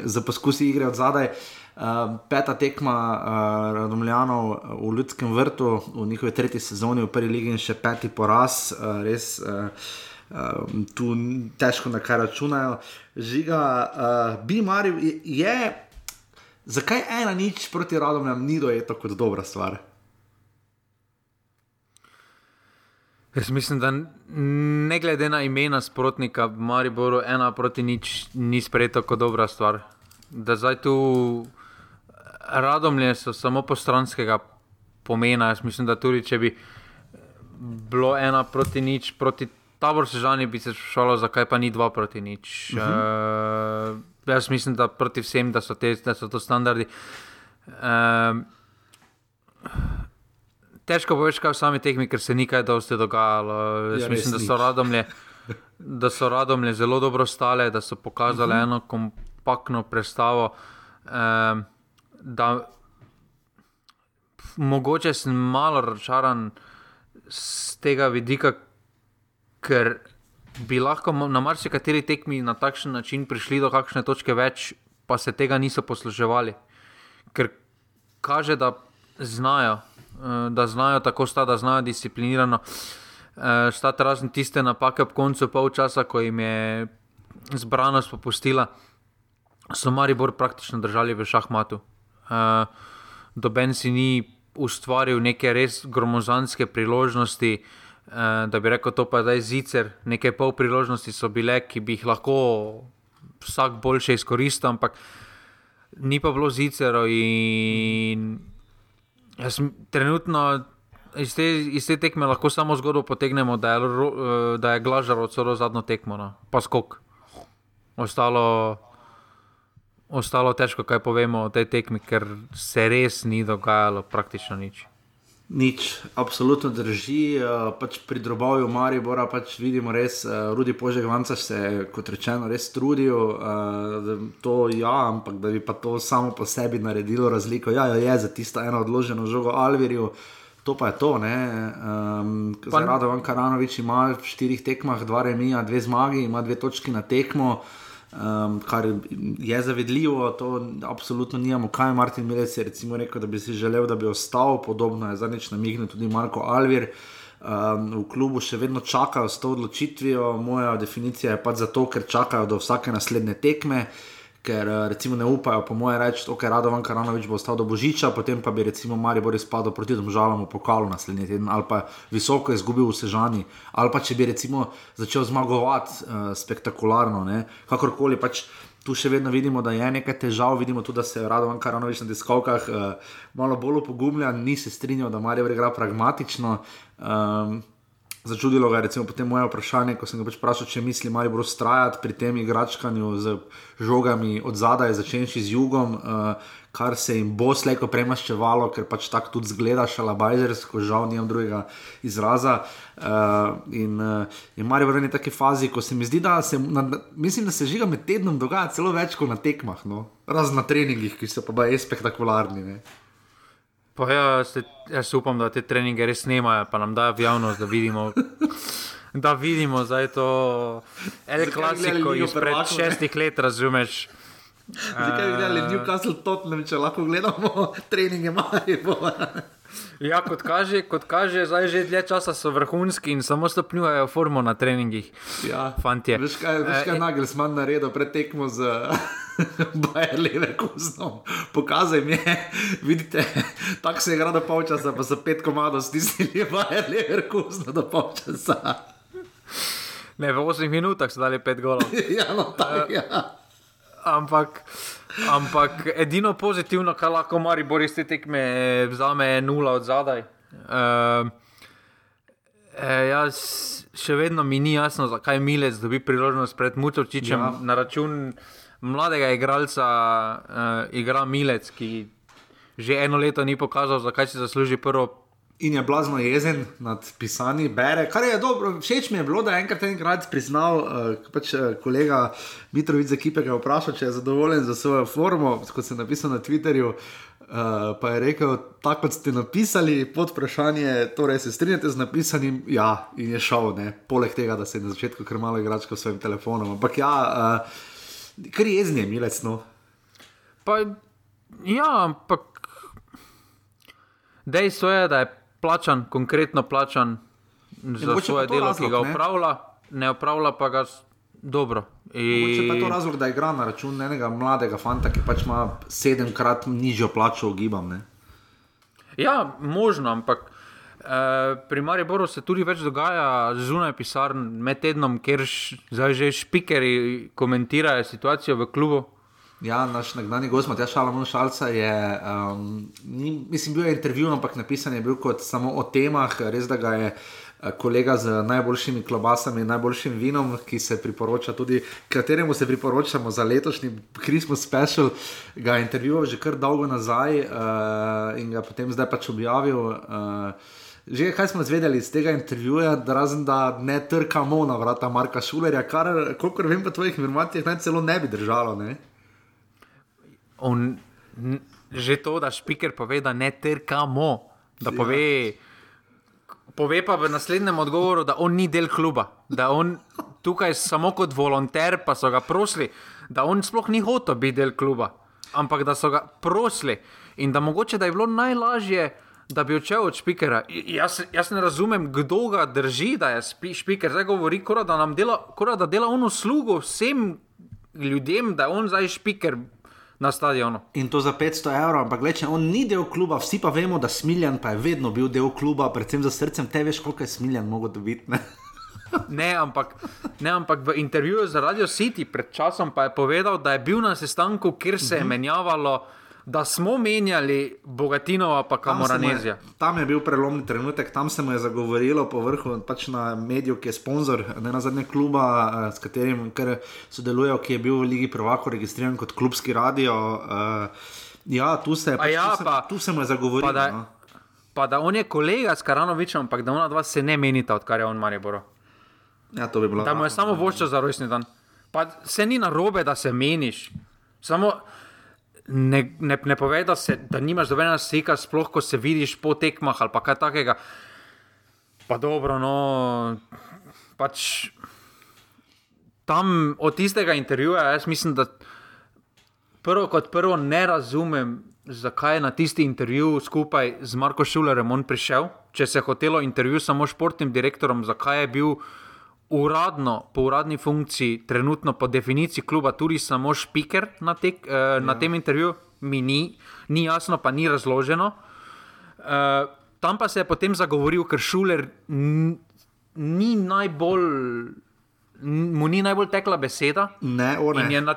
z poskusi igre od zadaj. Uh, peta tekma uh, Radomljanov v Ljudskem vrtu, v njihovi tretji sezoni v prvi ligi in še peti poraz, uh, res. Uh, um, tu težko na kaj računajo. Žiga, uh, bi Marijo, je, je, zakaj ena nič proti radom, ni do je tako dobra stvar. Jaz mislim, da ne glede na imena sprotnika, Mariboru ena proti nič ni sprejeta kot dobra stvar. Da zdaj tu radomlje so samo postranskega pomena. Jaz mislim, da tudi če bi bilo ena proti nič proti tabor sežani bi se šalo, zakaj pa ni dva proti nič. Uh -huh. uh, jaz mislim, da proti vsem, da so, te, da so to standardi. Uh, težko poveš, kaj v sami tehni, ker se ni kaj dosti dogajalo. Jaz ja, mislim, da so, radomlje, da so radomlje zelo dobro stale, da so pokazali uh -huh. eno kompaktno predstavo. Uh, da, mogoče sem malo razočaran z tega vidika, ker bi lahko na marsikateri tekmi na takšen način prišli do kakšne točke več, pa se tega niso posluževali. Ker kaže, da znajo, eh, da znajo tako sta, da znajo disciplinirano. Eh, stati razen tiste napake ob koncu polčasa, ko jim je zbranost popustila, so Maribor praktično držali v šahmatu. Eh, doben si ni ustvaril neke res gromozanske priložnosti, Eh, da bi rekel, to pa je zicer, nekaj pol priložnosti so bile, ki bi jih lahko vsak boljše izkoristil, ampak ni pa bilo zicero. Trenutno iz te, iz te tekme lahko samo zgodbo potegnemo, da je, eh, da je glažar od celo zadnjo tekmo, no. pa skok. Ostalo, ostalo težko, kaj povemo o tej tekmi, ker se res ni dogajalo praktično nič. Nič, absolutno drži. Uh, pač pri drobovju Maribora pač vidimo res, uh, Rudi Požegvanca se je, kot rečeno, res trudil. Uh, to ja, ampak da bi pa to samo po sebi naredilo razliko. Ja, je za tisto eno odloženo žogo Alvirju. To pa je to. Um, Zaradi Van Karanovič ima v štirih tekmah dva remija, dve zmagi, ima dve točki na tekmo. Uh, um, kar je zavedljivo, to absolutno nijamo. Kaj je Martin recimo rekel, da bi si želel, da bi ostal, podobno je zadnjič namignil tudi Marko Alvir. Um, v klubu še vedno čakajo s to odločitvijo, moja definicija je pač zato, ker čakajo do vsake naslednje tekme. Uh, ker eh, recimo ne upajo, po mojem, reči, da okay, je Radovan Karanovič bo ostal do Božiča, potem pa bi recimo Marijo Boris padel proti državam v pokalu naslednji teden ali pa visoko izgubil v Sežani, ali pa če bi recimo začel zmagovati uh, spektakularno, ne? kakorkoli pač. Tu še vedno vidimo, da je nekaj težav, vidimo tudi, da se je Radovan Karanovič na diskovkah uh, malo bolj pogumljen, ni se strinjal, da Marijo igra pragmatično. Um, Začudilo ga je potem moje vprašanje, ko sem ga pač vprašal, če misli, bo ustrajati pri tem igračkanju z žogami od zadaj, začenši z jugom, uh, kar se jim bo slejko premaščevalo, ker pač tako tudi zgleda, šalabajzersko, žal nimam drugega izraza. Uh, in uh, je Marijo v eni taki fazi, ko se mi zdi, da se, na, mislim, da se žiga med tednom dogaja celo več kot na tekmah, no? razen na treningih, ki so pa baj spektakularni. Ne? Pa ja, se, jaz upam, da te treninge res snemajo, pa nam dajo v javnost, da vidimo. Da vidimo zdaj to, ali klasiko izpred šestih let, razumeš. Zakaj bi gledali Newcastle Tottenham, če lahko gledamo treninge Marijo? Ja, kot kaže, kot kaže, zdaj že dlje časa so vrhunski in samo stopnjujejo formo na treningih. Ja, fantje. Veš kaj, veš kaj e, Nagelsmann naredil pred tekmo z Bajer Leverkusenom? Pokazaj mi, vidite, tako se je igralo polčasa, pa so pet komadov stisnili Bajer Leverkusen do polčasa. Ne, v 8 minutah so dali 5 golov. ja, no, tak, ja. Ampak. Ampak edino pozitivno, kar lahko mari bori iz te tekme, vzame je nula od zadaj. Uh, jaz še vedno mi ni jasno, zakaj Milec dobi priložnost pred Mutočičem ja. na račun mladega igralca, uh, igra Milec, ki že eno leto ni pokazal, zakaj si zasluži prvo In je blazno jezen nad pisanji, bere, kar je dobro. Všeč mi je bilo, da je enkrat enkrat priznal, uh, pač uh, kolega Mitrovic z ekipe, ki je vprašal, če je zadovoljen za svojo formo, kot sem napisal na Twitterju. Uh, pa je rekel, tako kot ste napisali, pod vprašanje, torej se strinjate z napisanim, ja, in je šel, ne? poleg tega, da se je na začetku kar malo igračko s svojim telefonom. Ampak ja, uh, kar je jezni, milec. No. Pa, ja, ampak dejstvo je, da je plačan, konkretno plačan za pa svoje delo, razlog, ki ga ne? upravlja, ne upravlja pa ga dobro. Če pa je to In, razlog, da igra na račun enega mladega fanta, ki pač ima sedemkrat nižjo plačo, ugibam. Ne? ja, možno, ampak. Eh, Pri Mariboru se tudi več dogaja zunaj pisarn, med tednom, kjer š, zdaj že špikeri komentirajo situacijo v klubu. Ja, naš nekdanji gost, Matjaš Šalamon Šalca, je, um, ni, mislim, bil je intervju, ampak napisan je bil kot samo o temah, res da ga je eh, kolega z najboljšimi klobasami najboljšim vinom, ki se priporoča tudi, kateremu se priporočamo za letošnji Christmas special, ga je intervjuval že kar dolgo nazaj uh, in ga potem zdaj pač objavil. Uh, Že kaj smo izvedeli iz tega intervjuja, da razen da ne trkamo na vrata Marka Šulerja, kar, kolikor vem, po tvojih informacijah naj celo ne bi držalo. Ne? On, že to, da špiker pove, da ne trkamo, da Ja. pove, pove pa v naslednjem odgovoru, da on ni del kluba, da on tukaj samo kot volonter, pa so ga prosili, da on sploh ni hotel biti del kluba, ampak da so ga prosili in da mogoče da je bilo najlažje. Da bi odšel od špikera. Jaz, jaz ne razumem, kdo ga drži, da je spi- špiker. Zdaj govori, kot da nam dela, kot da dela on uslugo vsem ljudem, da je on zdaj špiker na stadionu. In to za 500 evrov, ampak gleče, on ni del kluba, vsi pa vemo, da Smiljan pa je vedno bil del kluba, predvsem za srcem. Te veš, koliko je Smiljan mogel dobiti. Ne? Ne ampak, ne, ampak v intervjuju za Radio City pred časom pa je povedal, da je bil na sestanku, kjer se je menjavalo, da smo menjali Bogatinova pa Tam Kamoranezija. je- Tam je bil prelomni trenutek, tam se mu je zagovorilo po vrhu, pač na mediju, ki je sponzor, ne na zadnje kluba, eh, s katerim sodelujejo, ki je bil v Ligi Prvako registriran kot klubski radio. Uh, ja, tu se, pač, ja, tu, se, pa- tu se mu je zagovorilo. pa da- no. Pa da on je kolega s Karanovičem, ampak da ona dva se ne menita, odkar je on Mariboro. Ja, to bi bilo. Da mu je samo vošča za rojstni dan. Pa se ni na robe, da se meniš. Samo ne, ne, ne povej, da, se, da nimaš dobenega stika, sploh ko se vidiš po tekmah ali kaj takega. Pa dobro, no. Pač tam od tistega intervjuja, jaz mislim, da prvo kot prvo ne razumem, zakaj je na tisti intervju skupaj z Marko Šulerjem on prišel. Če se je hotelo intervju samo s športnim direktorom, zakaj je bil uradno, po uradni funkciji, trenutno po definiciji kluba, tudi samo špiker na, tek, eh, na tem intervjuju, mi ni, ni jasno, pa ni razloženo. Uh, tam pa se je potem zagovoril, ker Šuler ni najbolj, mu ni najbolj tekla beseda. Ne, o In je na,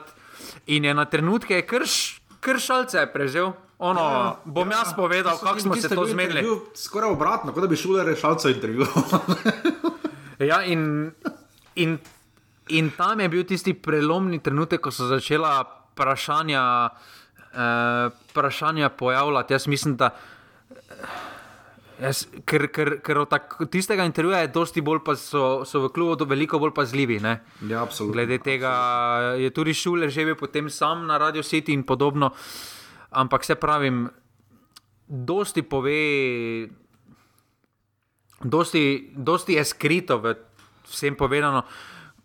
in je na trenutke krš, kršalce prevzel. Ono, ja, bom jaz povedal, kako smo se to zmedili. Skoraj obratno, kot da bi šule rešalcev intervju. Ja, in, in, in tam je bil tisti prelomni trenutek, ko so začela vprašanja, eh, vprašanja pojavljati. Jaz mislim, da. eh, Jaz, ker ker, ker od tak, tistega intervjuja je dosti bolj, pa so, so v klubu veliko bolj pazljivi. Ne? ja, absolutno. Glede tega je tudi Šuler že bil potem sam na Radio City in podobno. Ampak se pravim, dosti pove, dosti, dosti je skrito vsem povedano.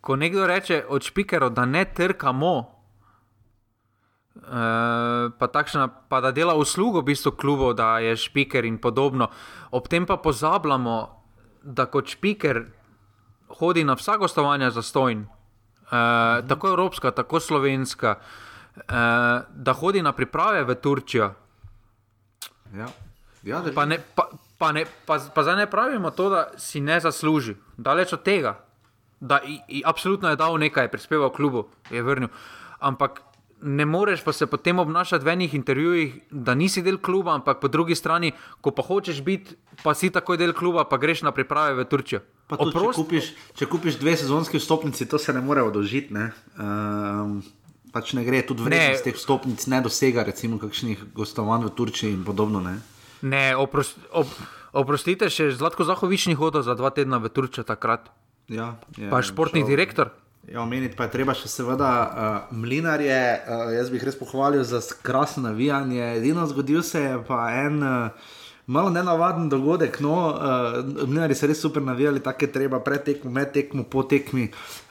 Ko nekdo reče od špikerov, da ne trkamo, Uh, pa, takšna, pa da dela uslugo v bistvu klubu, da je špiker in podobno. Ob tem pa pozabljamo, da kot špiker hodi na vsa gostovanja za stojn, uh, tako evropska, tako slovenska, uh, da hodi na priprave v Turčijo. Ja. Ja. Pa, ne, pa, pa, ne, pa, pa zdaj ne pravimo to, da si ne zasluži. Daleč od tega, da i, i, absolutno je dal nekaj, prispeval klubu, je vrnil. Ampak ne moreš pa se potem obnašati v enih intervjujih, da nisi del kluba, ampak po drugi strani, ko pa hočeš biti, pa si takoj del kluba, pa greš na priprave v Turčijo. Pa tudi, če, Oprosti- kupiš, če kupiš dve sezonski vstopnici, to se ne more odložiti. Ne? Um, pač ne gre, tudi vrednost Ne. teh vstopnic ne dosega, recimo, kakšnih gostovanj v Turčiji in podobno. Ne? Ne, oprosti, ob, Oprostite, še Zlatko Zahovič ni hodil za dva tedna v Turčijo takrat. Ja, je, Pa športni šel- direktor. Ja, omeniti pa je treba še seveda uh, mlinarje. Uh, jaz bi jih res pohvalil za krasno navijanje. Edino zgodil se je pa en. Uh, Malo nenavaden dogodek, no, uh, mlinari so res super navijali, tako je treba, pred tekmo, med tekmo, po tekmi,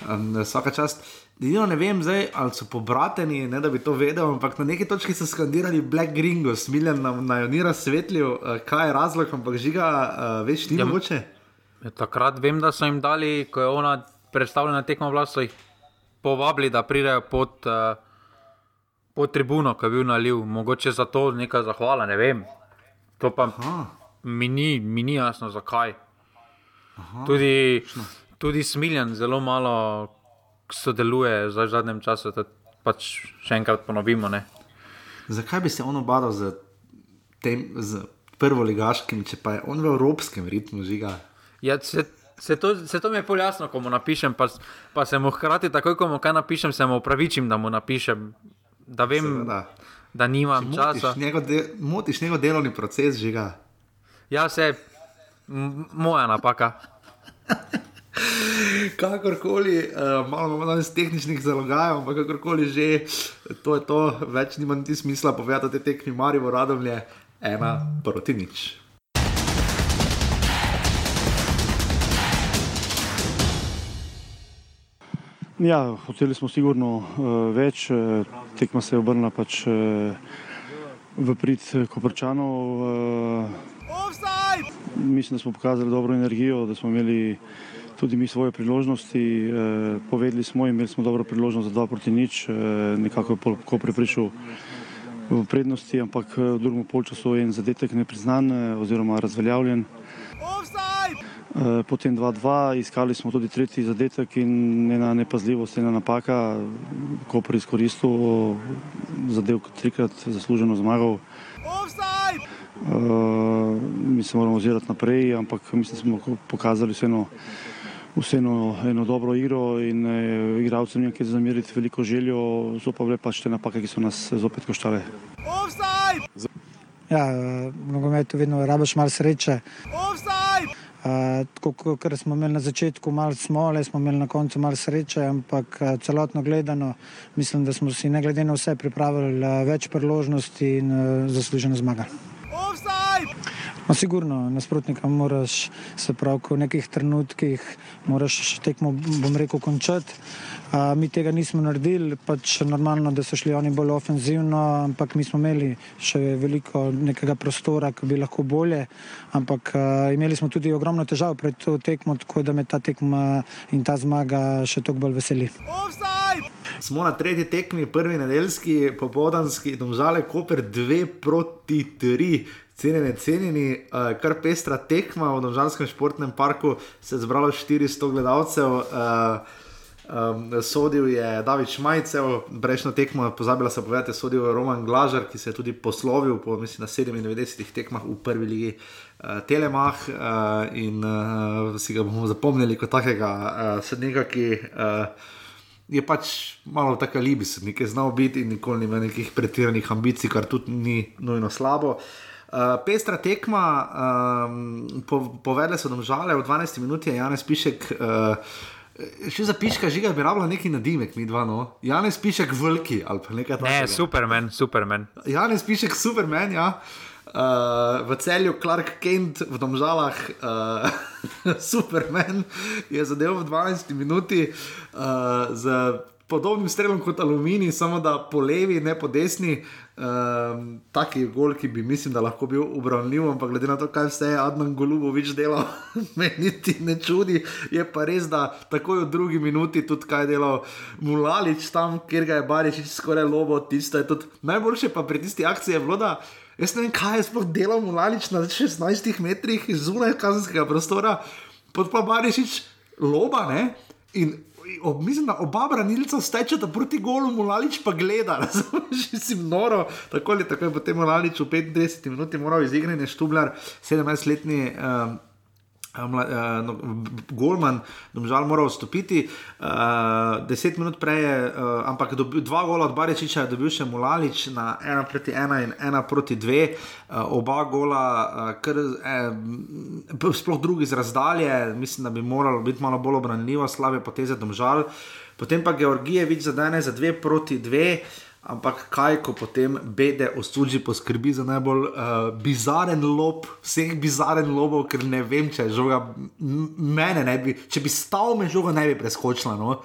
um, vsaka čast. Edino ne vem, zdaj, ali so pobrateni, ne da bi to vedel, ampak na neki točki so skandirali Black Gringo, smiljen na, na ni razsvetlil, uh, kaj je razlog, ampak žiga, uh, veš, ni Ja, mogoče. Ja, Takrat vem, da so jim dali, ko je ona predstavljena tekmo vlast, so jih povabili, da pridejo pod, uh, pod tribuno, ki je bil naliv. Mogoče za to neka zahvala, ne vem. To pa Aha. mi ni, mi ni jasno, zakaj. Tudi, tudi Smiljan zelo malo sodeluje zdaj v zadnjem času, da pač še enkrat ponovimo. Ne? Zakaj bi se on obadal z, tem, z prvoligaškim, če pa je on v evropskem ritmu žiga? Ja, se, se, to, se to mi je pol jasno, ko mu napišem, pa, pa se mu hkrati, takoj ko mu kaj napišem, se mu upravičim, da mu napišem, da vem, Seveda. da nimam časa. Motiš njegov, de, motiš njegov delovni proces žiga. Ja, se m- moja napaka. Kakorkoli, uh, malo imamo danes tehničnih zalogajev, ampak kakorkoli že, to je to, več nima niti smisla povedati o tej tekmi Marijo Radomlje, ena proti nič. Ja, hoteli smo sigurno uh, več, uh, tekma se je obrnila pač uh, v prid eh, Koprčanov. Uh, mislim, da smo pokazali dobro energijo, da smo imeli tudi mi svoje priložnosti. Uh, povedali smo, imeli smo dobro priložnost za dva proti nič, uh, nekako je pol Koper prišel v prednosti, ampak eh, v drugem polčasu je en zadetek nepriznan eh, oziroma razveljavljen. Eh, Potem 2-2, iskali smo tudi tretji zadetek in ena nepazljivost, ena napaka, ko pri izkoristil zadev trikrat zasluženo zmagal. Uh, mi se moramo ozirati naprej, ampak mislim, da smo lahko pokazali vseeno, vseeno eno dobro igro in eh, igralcem nekaj kaj zameriti veliko željo, so pa bile pač te napake, ki so nas zopet koštale. Ja, v nogometu vedno rabiš malo sreče. Uh, tako kot smo imeli na začetku, malo smole, smo imeli na koncu malo sreče, ampak uh, celotno gledano, mislim, da smo si ne glede na vse pripravili uh, več priložnosti in uh, zasluženo zmagali. No, sigurno, nasprotnika moraš, se pravi, ko v nekih trenutkih moraš tekmo, bom rekel, končati. Uh, mi tega nismo naredili, pač normalno, da so šli oni bolj ofenzivno, ampak mi smo imeli še veliko nekega prostora, ki bi lahko bolje, ampak uh, imeli smo tudi ogromno težav pred to tekmo, tako da me ta tekma in ta zmaga še toliko bolj veseli. Smo na tretji tekmi, prvi nedeljski, popoldanski, domžale Koper 2 proti 3. Cenjeni, cenjeni, uh, kar pestra tekma v Domžalskem športnem parku, se je zbralo 400 gledalcev. Uh, Um, sodil je David Šmajcev, prejšnjo tekmo, pozabila sem povedati, sodil je Roman Glažar, ki se je tudi poslovil po mislim, na 97 tekmah v prvi ligi uh, Telemah uh, in uh, si ga bomo zapomnili kot takega uh, sodnika, ki uh, je pač malo tako libis, nekaj znal biti in nikoli nima nekih pretiranih ambicij, kar tudi ni nujno slabo. Uh, pestra tekma, um, po, povedali so domžale, v 12 minuti je Janes Pišek. Uh, Še za piška žiga bi rabila neki nadimek, mi dva, no. Janes Pišek veliki ali pa nekaj Ne, takega. Superman, Superman. Janes Pišek, Superman, ja. Uh, v celju Clark Kent, v Domžalah, uh, Superman je zadeval v 12 minuti uh, z podobnim strelom kot Aluminij, samo da po levi, ne po desni. Um, taki gol, ki bi mislim, da lahko bil obravnljiv, ampak glede na to, kaj vse je Adnan Golubovič delal, me niti ne čudi. Je pa res, da takoj v drugi minuti tudi kaj delal Mulalič tam, kjer ga je Barišič skoraj lobo, tisto je tudi najboljše pa pri tisti akciji je bilo, da jaz ne vem, kaj je sploh delal Mulalič na 16 metrih zunaj kazenskega prostora, pod pa Barišič loba, ne? In ob, mislim, da oba branilca stečeta proti golu, Mulalič pa gleda, razumeš, si noro. Tako ali tako je potem Mulalič v 35 minuti moral izigrati Štubljar, 17-letni. Um, Uh, no, Golman, domžal, mora vstopiti. Uh, deset minut prej je, uh, ampak dobil, dva gola od Baričiča je dobil še Mulalič na ena proti ena in ena proti dve. Uh, oba gola, uh, kar, eh, sploh drugi z razdalje, mislim, da bi moralo biti malo bolj obranljivo, slabe poteze domžal. Potem pa Georgijevič zadane za dve proti dve. Ampak kaj, ko potem bede osuđi poskrbi za najbolj uh, bizaren lob, vseh bizaren lobov, ker ne vem, če je žoga, mene ne bi, če bi stal me žoga, ne bi preskočila. No?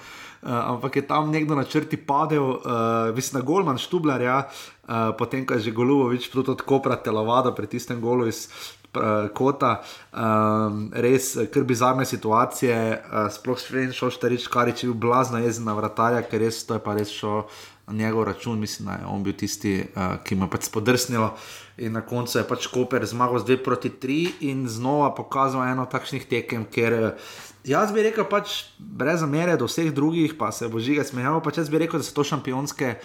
Uh, ampak je tam nekdo na črti padel, uh, mislim, na Golman Štublar, ja, uh, potem ko je že Golubovič proti odkopra telovado pri tistem golu iz uh, kota, um, res kar bizarne situacije, uh, sploh še šel štarič, kar je bil blazna jezna vratarja, ker res to je pa res šlo njegov račun, mislim, da je on bil tisti, uh, ki mu je pač spodrsnilo. In na koncu je pač Koper zmagal z 2 proti 3 in znova pokazal eno takšnih tekem, ker uh, jaz bi rekel, pač brez zamere do vseh drugih, pa se bo žiga smejal, pač jaz bi rekel, da so to šampionske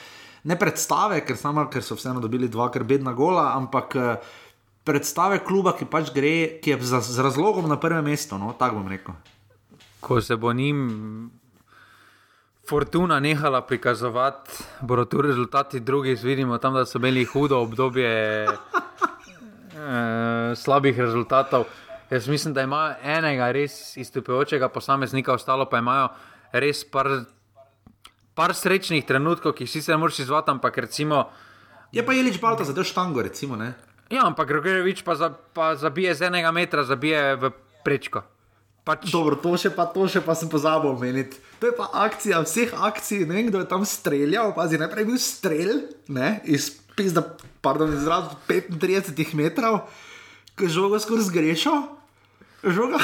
ne predstave, ker, samo, ker so vseeno dobili dva, ker bedna gola, ampak. Uh, Predstave kluba, ki pač gre, ki je z, z razlogom na prvem mestu, no, tako bom rekel. Ko se bo njim Fortuna nehala prikazovati, bodo tu rezultati drugih, vidimo tam, da so imeli hudo obdobje eh, slabih rezultatov. Jaz mislim, da ima enega res izstopajočega posameznika, ostalo pa imajo res par, par srečnih trenutkov, ki jih sicer moraš izvati, ampak recimo. Je pa Jelič Balta za to štango, recimo. Ne? Ja, ampak Gregorevič pa, za, pa zabije z enega metra, zabije v prečko. Pač... Dobro, to še pa, to še pa sem pozabil omeniti. To je pa akcija vseh akcij, ne vem, kdo je tam streljal, pazi, najprej bil strelj, ne, iz, pizda, pardon, iz 35 metrov, ki žogo skoraj zgrešil. Žoga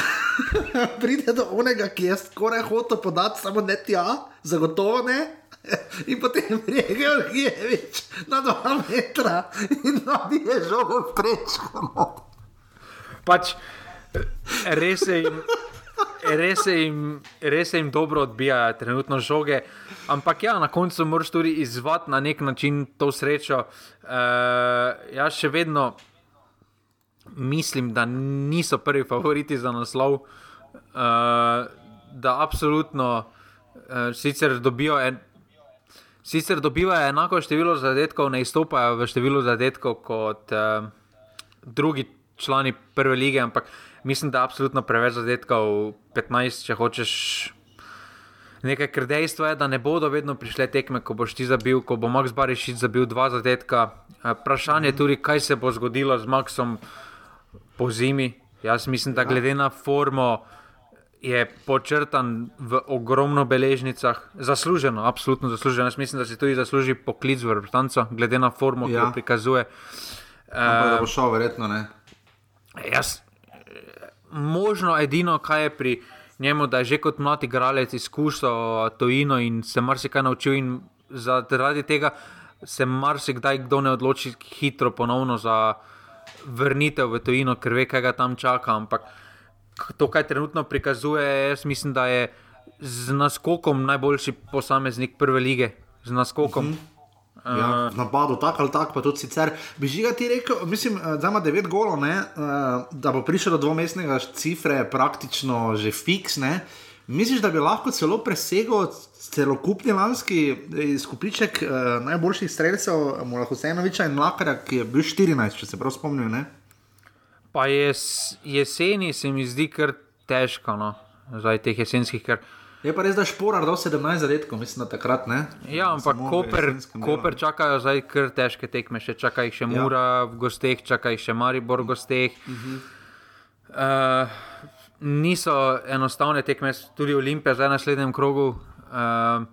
pride do onega, ki je skoraj hotel podati, samo ne tja, zagotovo ne. In potem rekel, da je več na dva metra in da je žogo prečkano. Pač res je. Res se, jim, res se jim dobro odbija, trenutno žoge, ampak ja, na koncu moraš tudi izvati na nek način to srečo. Uh, jaz še vedno mislim, da niso prvi favoriti za naslov, uh, da absolutno uh, sicer dobijo. En, Sicer dobivajo enako število zadetkov, ne izstopajo v številu zadetkov kot uh, drugi člani prve lige, ampak mislim, da je absolutno preveč zadetkov, 15, če hočeš. Nekaj, ker dejstvo je, da ne bodo vedno prišle tekme, ko boš ti zabil, ko bo Max Barišič zabil dva zadetka. Eh, vprašanje je tudi, kaj se bo zgodilo z Maxom po zimi. Jaz mislim, da glede na formo je počrtan v ogromno beležnicah, zasluženo, absolutno zasluženo. Jaz mislim, da si tudi zasluži poklic v reprezentanco, glede na formo, ki ja. jo prikazuje. Ampak, da bo šel, verjetno ne. Jaz, možno edino, kaj je pri njemu, da je že kot mladi igralec izkušal tojino in se marsikaj naučil. In zaradi tega se marsikdaj kdo ne odloči hitro ponovno za vrnitev v tojino, ker ve, kaj ga tam čaka. Ampak to, kaj trenutno prikazuje, jaz mislim, da je z naskokom najboljši posameznik prve lige. Z naskokom. Mm Ja, napadu, tako ali tako, pa tudi sicer. Bi že ga ti rekel, mislim, eh, da ima 9 golo, ne, eh, da bo prišel do dvomestnega cifre, praktično že fiks. Ne. Misliš, da bi lahko celo presegel celokupni lanski eh, skupiček uh, najboljših streljcev, Mola Husejnoviča in Mlakarja, ki je bil 14, če se prav spomnim? Ne? Pa jes, jeseni se mi zdi kar težko, no, zdaj teh jesenskih, ker. Je pa res, da šporar do 17 zadetkov, mislim, da takrat ne. Ja, ampak Koper, Koper čakajo zdaj kar težke tekme, še čaka jih še ja. Mura v gosteh, čaka jih še Maribor v gosteh. Uh -huh. uh, niso enostavne tekme, tudi Olimpija zdaj na naslednjem krogu. Uh,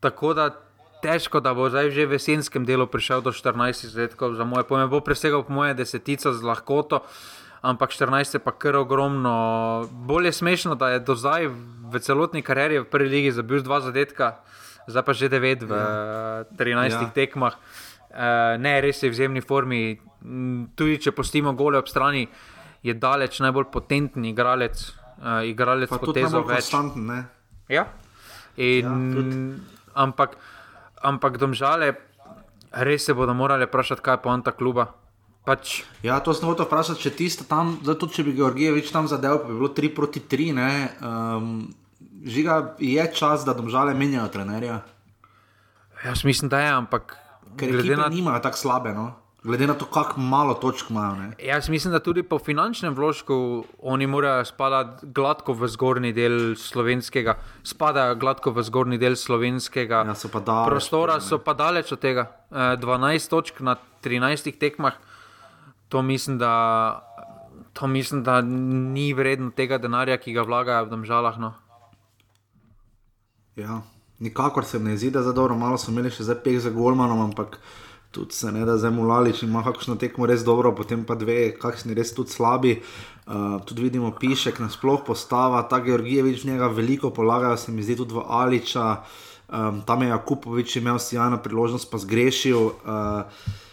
tako da težko, da bo zdaj že v jesenskem delu prišel do 14 zadetkov, za moje pojme, bo presegal po moje desetico z lahkoto. Ampak 14 je pa kar ogromno. Bolje smešno, da je do zdaj v celotni karieri v prvi legi zabil dva zadetka, zdaj pa že devet v ja. 13 ja. tekmah. Uh, ne, res je v izjemni formi. Tudi če postimo gole ob strani, je daleč najbolj potentni igralec, uh, igralec kot tezo več. Ja. In, ja, ampak, ampak domžale, res se bodo morali vprašati, kaj je poanta kluba. Pač, Ja, to sem hotel vprašati, če tiste tam, tudi če bi Georgijevič tam zadev, pa bi bilo 3 proti 3, ne. Um, žiga je čas, da domžale menjajo trenerja, jaz mislim, da je, ampak ker glede na nimajo tako slabe, no. Glede na to, kako malo točk imajo. Ne. Jaz mislim, da tudi po finančnem vložku oni morajo spadati gladko v zgornji del slovenskega, spadajo gladko v zgornji del slovenskega Ja, so daleč prostora, ne. so pa daleč od tega. Eh, 12 točk na 13 tekmah, to mislim, da, to mislim, da ni vredno tega denarja, ki ga vlagajo v državah. No. Ja, nikakor se ne zdi, da je dobro, malo so imeli še zdaj peh za Golmanom, ampak tudi se ne da zdaj mulali, če ima kakšno tekmo res dobro, potem pa dve, kakšni res tudi slabi. Uh, tudi vidimo, pišek nasploh postava, ta Georgijevič njega veliko polagajo, se mi zdi tudi v Aliča. Um, tam je Jakupovič imel sjajno priložnost, pa zgrešil. Uh,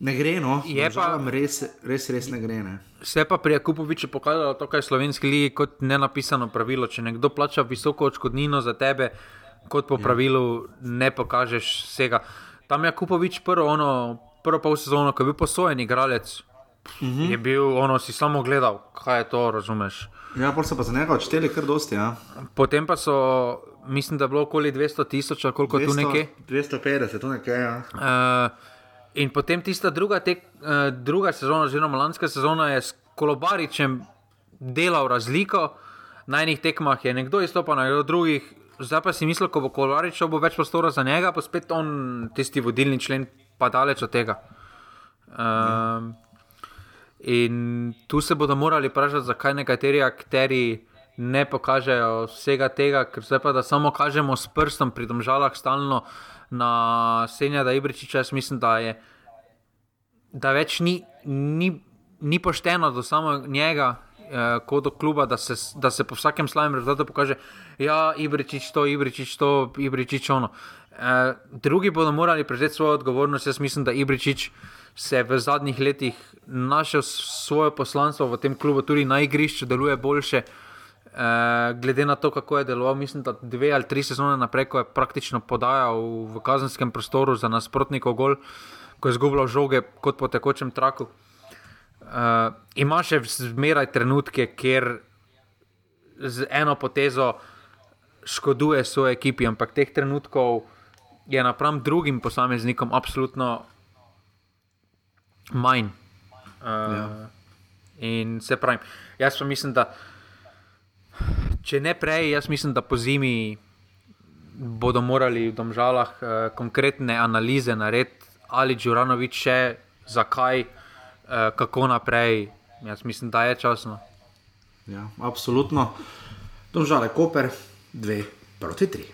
ne gre, no, Je pa- Domžalam res, res, res ne gre. Ne. Se pa pri Jakupoviču pokazalo to, kar je slovenski ligi kot nenapisano pravilo. Če nekdo plača visoko odškodnino za tebe, kot po pravilu ne pokažeš vsega. Tam je Jakupovič prvo, ono, prvo pol sezono, ko je bil posojen igralec, uh -huh. je bil ono, si samo gledal, kaj je to, razumeš. Ja, pol so pa za njega odšteli kar dosti. Ja. Potem pa so, mislim, da je bilo okoli 200 tisoč, koliko tu nekje. 250, tu nekaj. Ja. Uh, in potem tista druga, tek, uh, druga sezona, oziroma lanska sezona, je s Kolobaričem delal razliko. Na enih tekmah je nekdo izstopal, na drugih. Zdaj pa si mislil, ko bo Kolobarič šel, bo več prostora za njega, pa spet on, tisti vodilni člen, pa daleč od tega. Um, in tu se bodo morali vprašati, zakaj nekateri akteri ne pokažejo vsega tega, ker zdaj pa da samo kažemo s prstom pri domžalah stalno na Senjada Ibričiča. Jaz mislim, da je da več ni, ni, ni pošteno do samega njega. eh, Kot do kluba, da se, da se po vsakem slabem rezultatu pokaže, da ja, je Ibričič to, Ibričič to, Ibričič ono. E, drugi bodo morali prevzeti svojo odgovornost. Jaz mislim, da Ibričič se je v zadnjih letih našel svoje poslanstvo v tem klubu, tudi na igrišču deluje boljše. E, glede na to, kako je deloval, mislim, da dve ali tri sezone naprej, ko je praktično podajal v kazenskem prostoru za nasprotnikov gol, ko je izgubljal žoge kot po tekočem traku. Uh, ima še zmeraj trenutke, kjer z eno potezo škoduje svoje ekipi, ampak teh trenutkov je napram drugim posameznikom absolutno manj. Uh, ja. In se pravi, jaz pa mislim, da če ne prej, jaz mislim, da po zimi bodo morali v domžalah uh, konkretne analize narediti, ali Džuranovič še, zakaj, uh, kako naprej. Jaz mislim, da je časno. Ja, absolutno. Domžale Koper, dve proti tri.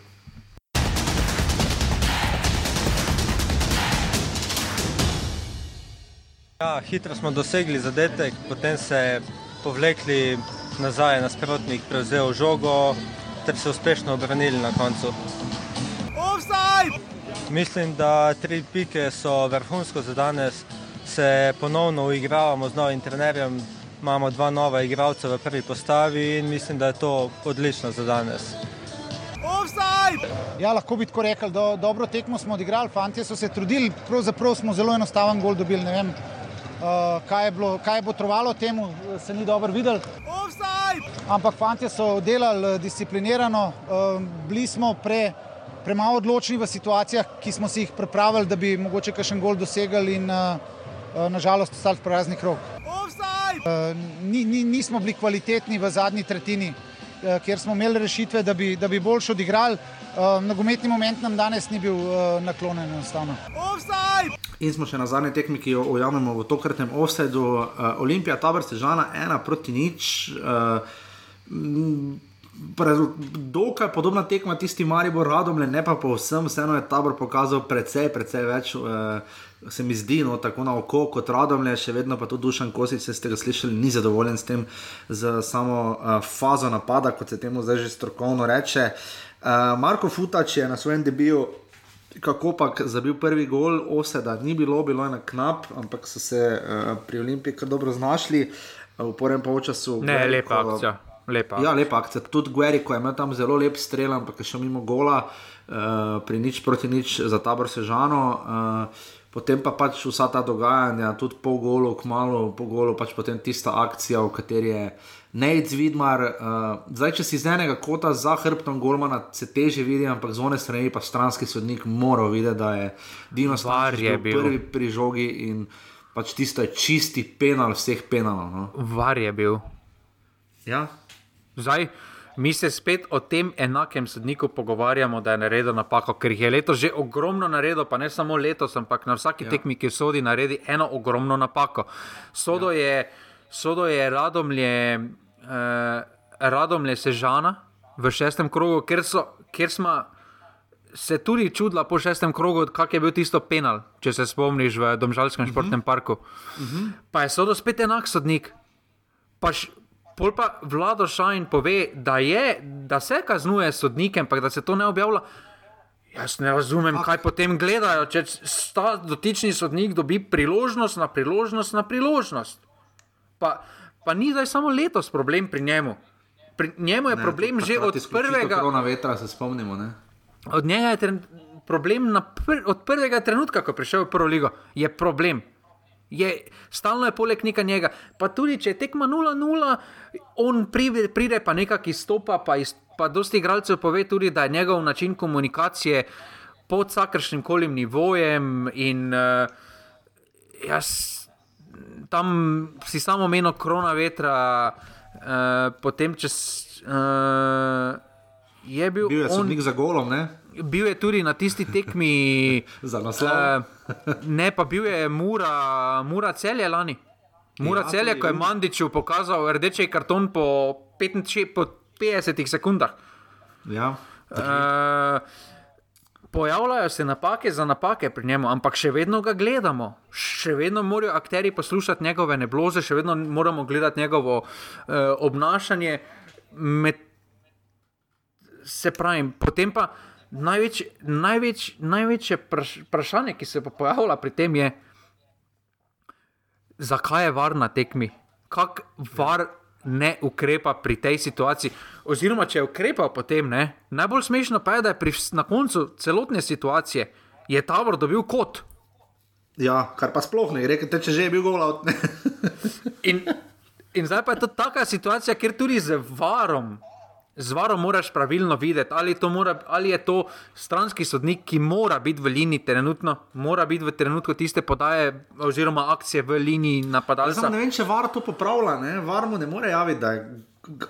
Ja, hitro smo dosegli zadetek, potem se povlekli nazaj, nasprotnik prevzel žogo ter se uspešno obranili na koncu. Offside! Mislim, da tri pike so vrhunsko za danes. Se ponovno uigravamo z novim trenerjem, imamo dva nova igralca v prvi postavi in mislim, da je to odlično za danes. Offside! Ja, lahko bi tako rekli, do, dobro tekmo smo odigrali, fanti so se trudili, pravzaprav smo zelo enostaven gol dobili. Uh, kaj, bilo, kaj je botrovalo temu, se ni dobro videl. Ampak fanti so delali eh, disciplinirano, bili smo pre, premalo odločni v situacijah, ki smo si jih pripravili, da bi mogoče kakšen gol dosegali in nažalost ostali praznih rok. Ni, ni, nismo bili kvalitetni v zadnji tretjini, kjer smo imeli rešitve, da bi, da bi boljš odigrali. Uh, nogometni moment nam danes ni bil uh, naklonjen enostavno. Offside! In smo še na zadnji tekmi, ki jo ujamemo v tokratnem offsetu. Uh, Olimpija, tabor Sežana, ena proti nič. Uh, Dokaj podobna tekma tisti Maribor Radomlje, ne pa povsem, vseeno je tabor pokazal precej, precej več. Uh, se mi zdi, no, tako na oko kot Radomlje, še vedno pa tudi Dušan Kosic, če ste ga slišali, ni zadovoljen s tem, z samo uh, fazo napada, kot se temu zdaj že strokovno reče. Uh, Marko Futač je na svojem debiju kako pa zabil prvi gol, oseda ni bilo, bilo je na knap, ampak so se uh, pri Olimpiji kar dobro znašli, uh, v prvem polčasu. Ne, Guerrico- lepa akcija. Lepa. Ja, lepa akcija. Tudi Guerrico je imel tam zelo lep strel, ampak je šel mimo gola, uh, pri nič proti nič za tabor Sežano. Uh, Potem pa pač vsa ta dogajanja, tudi po golu, kmalo po golu, pač potem tista akcija, v kateri je Nec Vidmar. Uh, zdaj, če si iz enega kota za hrbtom Golmana, se teže vidi, ampak z one strani pa stranski sodnik mora videti, da je Dino Var je bil. prvi pri žogi in pač tisto je čisti penal vseh penalov. No. Var je bil. Ja. Zdaj, mi se spet o tem enakem sodniku pogovarjamo, da je naredil napako, ker jih je letos že ogromno naredil, pa ne samo letos, ampak na vsaki ja. tekmi, ki sodi, naredi eno ogromno napako. Sodo ja. je, sodo je radomlje, eh, radomlje sežana v šestem krogu, ker, so, ker smo se tudi čudila po šestem krogu, kak je bil tisto penal, če se spomniš v Domžalskem športnem parku. Pa je sodo spet enak sodnik. Pa š, pol pa vlado Šajn pove, da, je, da se kaznuje sodnike, ampak da se to ne objavlja. Jaz ne razumem, kaj potem gledajo, če ta dotični sodnik dobi priložnost na priložnost na priložnost. Pa, pa ni zdaj samo letos problem pri njemu. Pri njemu je ne, problem že od prvega. Korona vetra se spomnimo. Ne? Od njega je tren, problem pr, od prvega trenutka, ko je prišel v prvo ligo, je problem. Je, stalno je poleg njega njega. Pa tudi če je tekma 0-0, on pride, pride pa nekako izstopa, pa, iz, pa dosti igralcev pove tudi, da je njegov način komunikacije pod vsakršnim kolim nivojem. In uh, jaz tam si samo meno krona vetra, uh, potem čez. Uh, je bil, Bil je on, za golom, ne? bil je tudi na tisti tekmi. Za naslov. eh, ne, pa bil je Mura, Mura celje lani. Mura Ja, celje, ko je. Mandiču pokazal rdeči karton po, 55, po 50 sekundah. Ja. Uh, pojavljajo se napake za napake pri njemu, ampak še vedno ga gledamo. Še vedno morajo akteri poslušati njegove nebloze, še vedno moramo gledati njegovo uh, obnašanje. Med, se pravi, potem pa največ, največ, največje vpraš- vprašanje, ki se pojavlja pri tem, je, zakaj je var na tekmi? Kako var ne ukrepa pri tej situaciji? Oziroma, če je ukrepal potem, ne? najbolj smešno pa je, da je pri, na koncu celotne situacije je Tabor dobil kot. ja, kar pa sploh ne, rekel, če že je bil gol ne. In, in zdaj pa je to taka situacija, kjer tudi z varom. Z varom moraš pravilno videti, ali, to mora, ali je to stranski sodnik, ki mora biti v liniji trenutno, mora biti v trenutku tiste podaje oziroma akcije v liniji napadalca. ne vem, če var to popravlja, ne? var mu ne more javiti, da je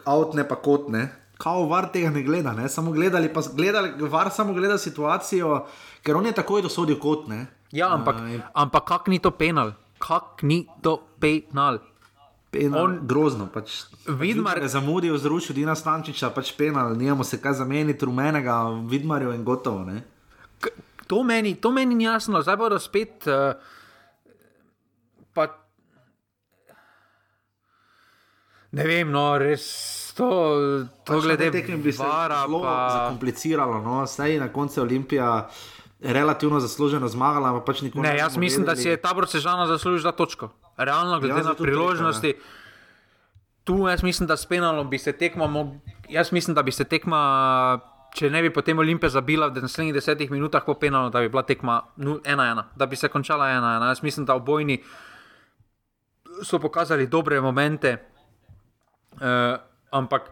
out, ne pa kot ne. Kao var tega ne gleda, ne? samo gledali, pa gledali, var samo gleda situacijo, ker on je takoj dosodil kot ne. Ja, ampak, Uh, ampak kak ni to penal? Kak ni to penal? Penal, on, grozno. Pač, Vidmar- je zamudil, zrušil Dina Stančiča, pač penal, nijamo se kaj zameniti, rumenega, vidmarjo in gotovo. Ne? K- To meni, to meni ni jasno, zdaj bodo spet. Uh, pa, ne vem, no, res to, to Pač glede tekmi bi se zelo Pa, zakompliciralo. No? Saj na koncu Olimpija relativno zasluženo zmagala, ampak pač nikoli ne, jaz mislim, da vedeli. si je tabor Sežana zaslužil za točko. Realno, glede Ja, na priložnosti. Tu jaz mislim, da s penalom bi se tekma, mog- jaz mislim, da bi se tekma, če ne bi potem Olimpija zabila v naslednjih desetih minutah po penalu, da bi bila tekma 1-1, da bi se končala 1-1. Jaz mislim, da obojni so pokazali dobre momente, uh, ampak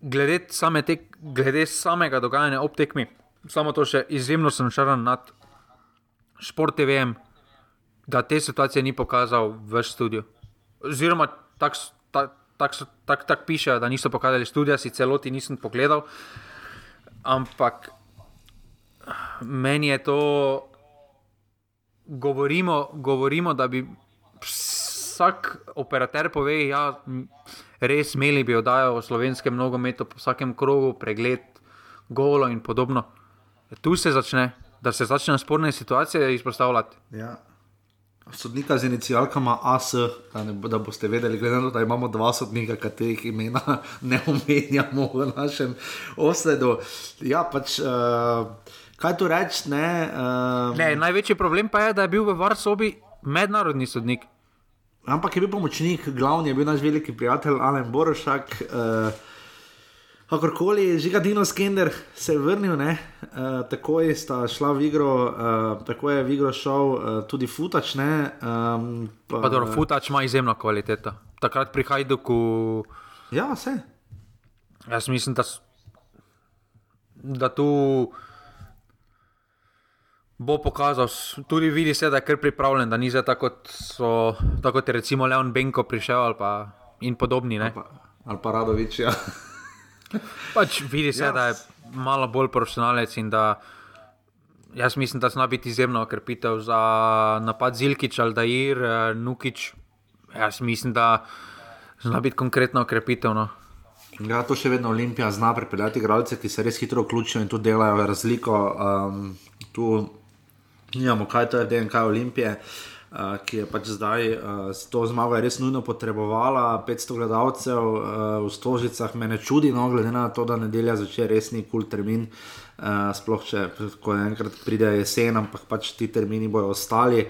glede, same tek, glede samega dogajanja ob tekmi, samo to še izjemno sem šaran nad Šport TV-jem, da te situacije ni pokazal v studiu. Oziroma, tako tak, tak, tak, tak pišejo, da niso pokazali studia, si celoti nisem pogledal. Ampak meni je to, govorimo, govorimo da bi vsak operater pove, da ja, res imeli bi oddajo o slovenskem nogometu po vsakem krogu, pregled, golo in podobno. Tu se začne, da se začne sporne situacije izpostavljati. Ja. Sodnika z inicijalkama AS, da, ne, da boste vedeli, glede na to, da imamo dva sodnika, katerih imena ne omenjamo v našem osledu. Ja, pač, uh, kaj tu reči? Ne, uh, Ne, največji problem pa je, da je bil v Varsobi mednarodni sodnik. Ampak je bil pomočnik, glavni je bil naš veliki prijatelj Alen Borošak. Uh, Kakorkoli, žiga Dino Skender se je vrnil, uh, takoj sta šla v igro, uh, tako je v igro šel uh, tudi Futač. Ne, um, pa, pa dobro, Futač ima izjemno kvaliteto. Takrat prihajajo, ko. Ja, vse. Jaz mislim, da, da tu bo pokazal, tudi vidi se, da je kar pripravljen, da ni za tako, tako kot je recimo Leon Benko prišel ali pa in podobni. Ali pa, ali pa Radovič. Ja. Pač vidi se, ja. da je malo bolj profesionalec in da jaz mislim, da zna biti izjemno okrepitev za napad Zilkič ali Dair, eh, Nukič. Jaz mislim, da zna biti konkretno okrepitev. No. Ja, to še vedno Olimpija zna pripeljati igralce, ki se res hitro vključijo in tu delajo razliko. Um, tu nimamo kaj, to je DNK Olimpije. Uh, ki je pač zdaj uh, to zmago res nujno potrebovala, 500 gledalcev uh, v Stožicah, me ne čudi, no, glede na to, da nedelja začne resni kul cool termin, uh, sploh če enkrat pride jesen, ampak pač ti termini bodo ostali.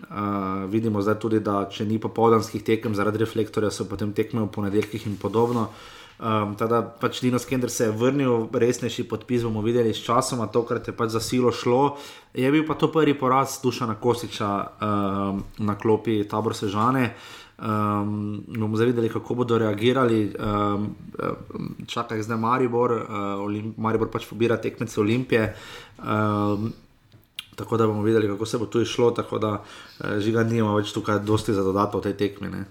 Uh, vidimo zdaj tudi, da če ni popoldanskih tekem zaradi reflektorja, so potem tekme v ponedeljkih in podobno. Uh, Um, Tada pač Dino Skender se je vrnil, resnejši podpis bomo videli s časom, tokrat je pač za silo šlo. Je bil pa to prvi poraz Dušana Kosiča um, na klopi tabor Sežane. Um, bomo zdaj videli, kako bodo reagirali. Um, čakaj, zdaj Maribor, uh, Maribor pač pobira tekmece Olimpije. Um, tako da bomo videli, kako se bo tu išlo, tako da uh, žiga nima več tukaj dosti za dodatno v tej tekmi. Ne.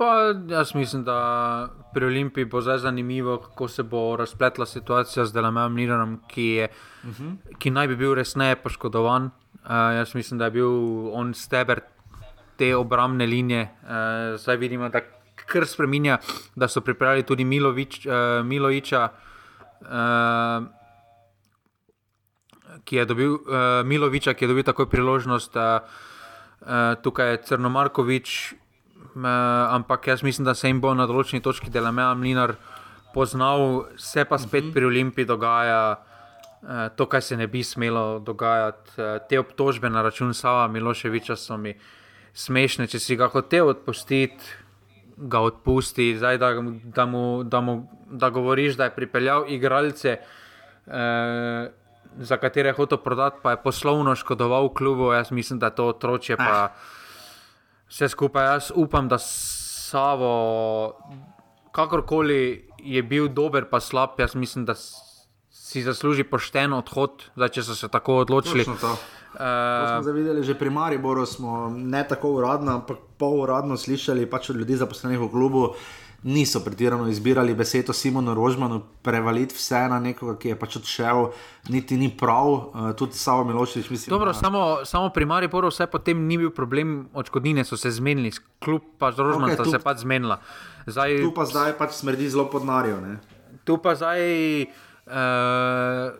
Pa jaz mislim, da pri Olimpiji bo zdaj zanimivo, kako se bo razpletla situacija z Delamejem Niranom, ki, uh -huh. ki naj bi bil resneje poškodovan. Uh, jaz mislim, da je bil on steber te obrambne linije. Uh, zdaj vidimo, da kar spremenja, da so pripravili tudi Milovič, uh, Miloviča. Uh, Ki je dobil uh, Miloviča, ki je dobil takoj priložnost, uh, uh, tukaj je Crnomarkovič, uh, ampak jaz mislim, da se jim bo na določeni točki Delameja Mlinar poznal, se pa spet uh mhm. -huh. pri Olimpiji dogaja uh, to, kar se ne bi smelo dogajati. Uh, te obtožbe na račun Sava Miloševiča so mi smešne, če si ga hotel odpustiti. Ga odpusti, zdaj, da, da, mu, da, mu, da govoriš, da je pripeljal igralce, eh, za katere je hotel prodati, pa je poslovno škodoval klubu. Jaz mislim, da to otroče pa. Vse skupaj. Jaz upam, da Savo, kakorkoli je bil dober, pa slab, jaz mislim, da si zasluži pošten odhod, zdaj, če so se tako odločili. Uh, Zavedali smo že pri Mariboru, smo ne tako uradno, ampak pol uradno slišali pač od ljudi zaposlenih v klubu, niso pretirano izbirali besedo Simonu Rožmanu, prevaliti vse na nekoga, ki je pač odšel, niti ni prav, uh, tudi samo Miloševič. Mislim, Dobro, da... samo, samo pri Mariboru vse potem ni bil problem, odškodnine so se zmenili, kljub pa z Rožmanom okay, se pač zmenila. Zdaj, tu pa zdaj pač smrdi zelo pod Marijo. Tu pa zdaj. Uh,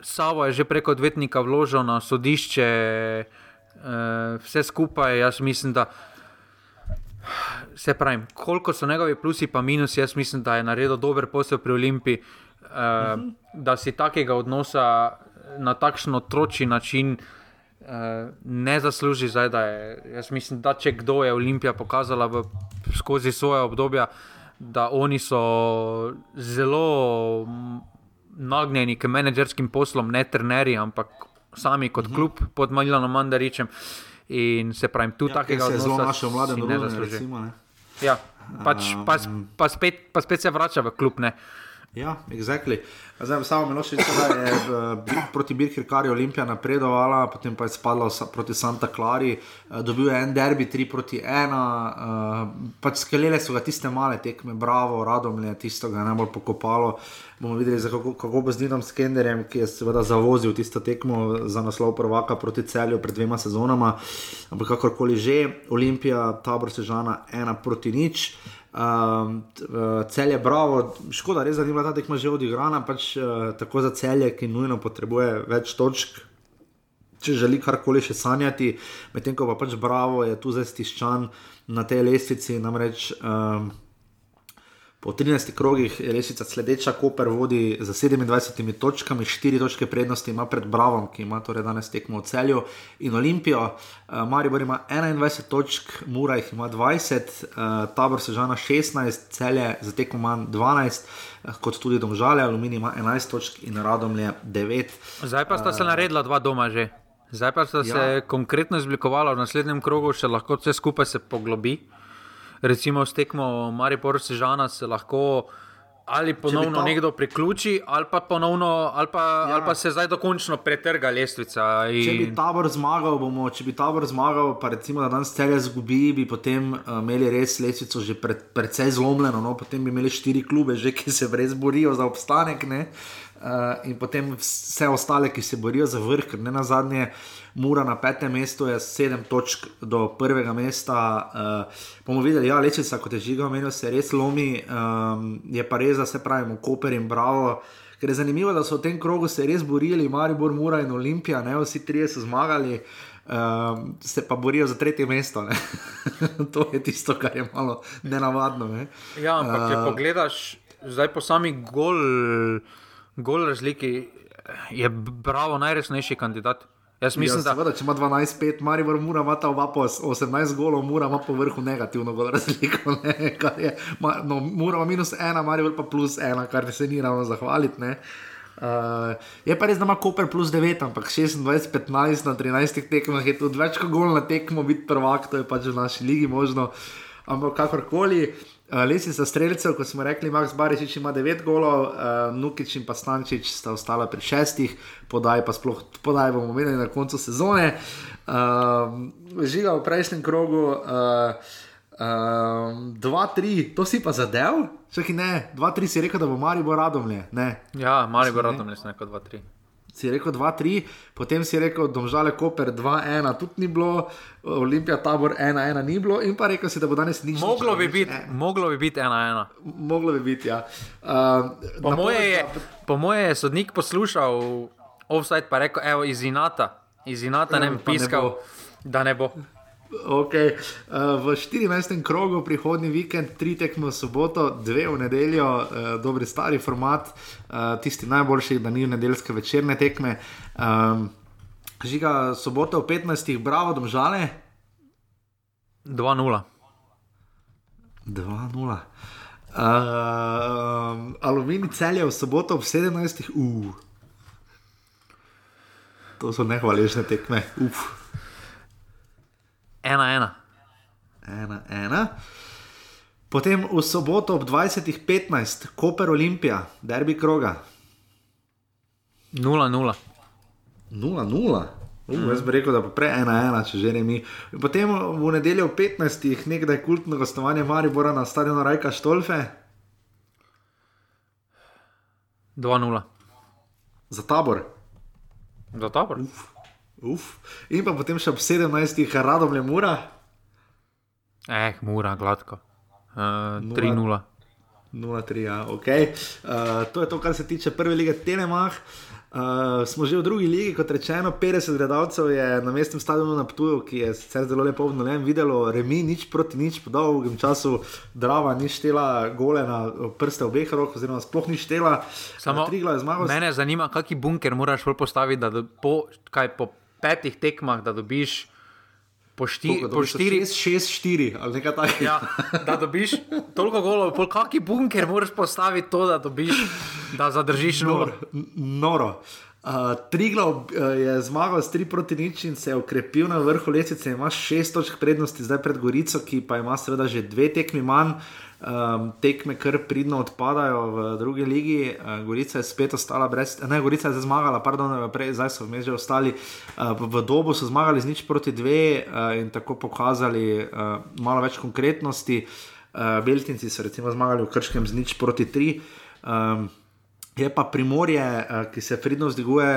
Savo je že preko odvetnika vložil na sodišče, uh, vse skupaj. Jaz mislim, da Se pravi, koliko so njegovi plusi in minusi, jaz mislim, da je naredil dober posel pri Olimpiji, uh, uh -huh. da si takega odnosa na takšen otroči način uh, ne zasluži. Zdaj, je, jaz mislim, da če kdo je Olimpija pokazala v, skozi svoje obdobje, da oni so zelo nagnjeni k menedžerskim poslom, ne trenerji, ampak sami kot uh -huh. klub pod Maljanom Mandaričem. Uh, In se pravi, tu ja, takega zelo našo mlade ne zasluži. Ja, pač, um, pa, pa, spet, pa spet se vrača v klub. Ne. Ja, exactly. Zdaj, samo Miloševič je uh, proti Birkirju Olimpija napredovala, potem pa je spadla proti Santa Clari, uh, dobil je en derbi 3 proti 1, uh, pač skelele so ga tiste male tekme, bravo, radom je tisto, ga je najbolj pokopalo. Bomo videli, kako, kako bo z Dinom Skenderjem, ki je seveda zavozil tisto tekmo za naslov prvaka proti celju pred dvema sezonama. Ampak kakorkoli že, Olimpija, tabor sežana 1 proti nič. Um, cel je bravo, škoda, res zanimiva ta tekma že odigrana, pač uh, tako za celje, ki nujno potrebuje več točk, če želi karkoli še sanjati, medtem ko pa pač bravo je tu zdaj stiščan na tej lestvici, namreč um, Po 13 krogih je resica sledeča, Koper vodi z 27 točkami, 4 točke prednosti ima pred Bravom, ki ima torej danes tekmo v celju in Olimpijo. Uh, Maribor ima 21 točk, Mura jih ima 20, uh, Tabor Sežana 16, celje za tekmo manj 12, uh, kot tudi Domžale, Aluminij ima 11 točk in Radomlje 9. Zdaj pa sta se naredila dva doma že. Zdaj pa sta se Ja. konkretno izblikovala v naslednjem krogu, še lahko vse skupaj se poglobi. Recimo s tekmo Maripor Sežana se lahko ali ponovno ta- nekdo priključi, ali pa, ponovno, ali pa, ja. ali pa se zdaj dokončno pretrga lestvica. Če bi In... tabor zmagal, bomo, če bi tabor zmagal, pa recimo, da danes celje zgubi, bi potem uh, imeli res lesvico že pred, predvsej zlomljeno, no? potem bi imeli štiri klube, že, ki se res borijo za obstanek. Ne? Uh, in potem vse ostale, ki se borijo za vrh, ker ne na zadnje, Mura na petem mestu je sedem točk do prvega mesta. Uh, bomo videli, ja, lečica, kot je žiga omenil, se res lomi, um, je pa res, da se pravimo, Koper in Bravo. Ker je zanimivo, da so v tem krogu se res borili, Maribor, Mura in Olimpija, ne? vsi trije so zmagali, um, se pa borijo za tretje mesto. to je tisto, kar je malo nenavadno. Ne? Ja, ampak če Eh, pogledaš zdaj po sami gol, gol razliki, je Bravo najresnejši kandidat. Jaz mislim, ja, da seveda, če ima 12-5, Maribor mora imati oba po 18 golov, mora ima po vrhu negativno gol razliko. Ne, je, ma, no, mora ima minus ena, Maribor pa plus ena, kar se ni ravno zahvaliti. ne. Uh, je pa res, da ima Koper plus 9, ampak 26-15 na 13 tekmah je tudi več kot gol na tekmo, biti prvak, to je pač v naši ligi možno. Ampak kakorkoli, uh, lesi za streljcev, kot smo rekli, Max Barišič ima 9 golov, uh, Nukič in pa Stančič sta ostala pri šestih, podaj pa sploh, podaj bomo imeli na koncu sezone. Uh, žiga v prejšnjem krogu. Uh, Um, 2-3, to si pa zadev? Čakaj, ne, 2-3 si rekel, da bo Maribor radomlje. Ne, ja, mali bo Ne. radom, ne neko 2-3. Si rekel 2-3, potem si rekel, Domžale Koper 2-1, tudi ni bilo, Olimpija Tabor 1-1 ni bilo, in pa rekel si, da bo danes nič. Moglo bi biti, eh, moglo bi biti 1-1. Moglo bi biti, ja. Uh, Po moje, je, po moje je sodnik poslušal offside, pa rekel, evo, iz Inata, iz Inata ne bi pa ne piskal, bo. da ne bo. Okay. Uh, v 14. krogu prihodnji vikend, tri tekme v soboto, dve v nedeljo, uh, dobri stari format, uh, tisti najboljši, da ni nedeljske večerne tekme. Um, žiga soboto v 15. bravo, domžale. 2-0. 2-0. Uh, Aluminij celje v soboto ob 17. Uh. To so nehvaležne tekme. Uf. 1-1. 1-1. Potem v soboto ob 20.15, Koper Olimpija, derbi kroga. 0-0. 0-0. Uh, jaz bi rekel, da bo prej 1-1, če že ne mi. Potem v nedeljo ob 15. nekdaj kultno gostovanje Maribora na stadionu Rajka Štolfe 2-0. za tabor. Za tabor. Uf. In pa potem še ob 17. Radomlje Mura. Eh, mura, gladko. Uh, Nula. 3-0. 0-3, ja, ok. Uh, to je to, kar se tiče prve lige Telemach. Uh, smo že v drugi ligi, kot rečeno, 50 gledalcev je na mestnem stadionu na Ptuju, ki je sicer zelo lepo obnovljen, videlo remi, nič proti nič, po dolgem času Drava ni štela gole na prste obeh rok, oziroma sploh ni štela. Samo Trigla je zmagal. Mene zanima, kakšen bunker moraš postaviti, da po, kaj, po petih tekmah, da dobiš po, šti, po štiri. 6-4 ali nekaj takega. Ja, da dobiš toliko golov, pol kakšen bunker moraš postaviti to, da dobiš, da zadržiš noro. Noro. Uh, Triglav uh, je zmagal s 3 proti nič in se je ukrepil na vrhu lesice. Ima 6 točk prednosti zdaj pred Gorico, ki pa ima seveda že dve tekmi manj. Um, tekme kar pridno odpadajo v drugi ligi, uh, Gorica je spet ostala brez, ne, Gorica je zmagala, pardon, prej, zdaj so vmes že ostali. Uh, v dobu so zmagali z nič proti dve uh, in tako pokazali uh, malo več konkretnosti. Uh, Beltinci so recimo zmagali v Krškem z nič proti tri. Um, Je pa primorje, ki se pridno vzdiguje,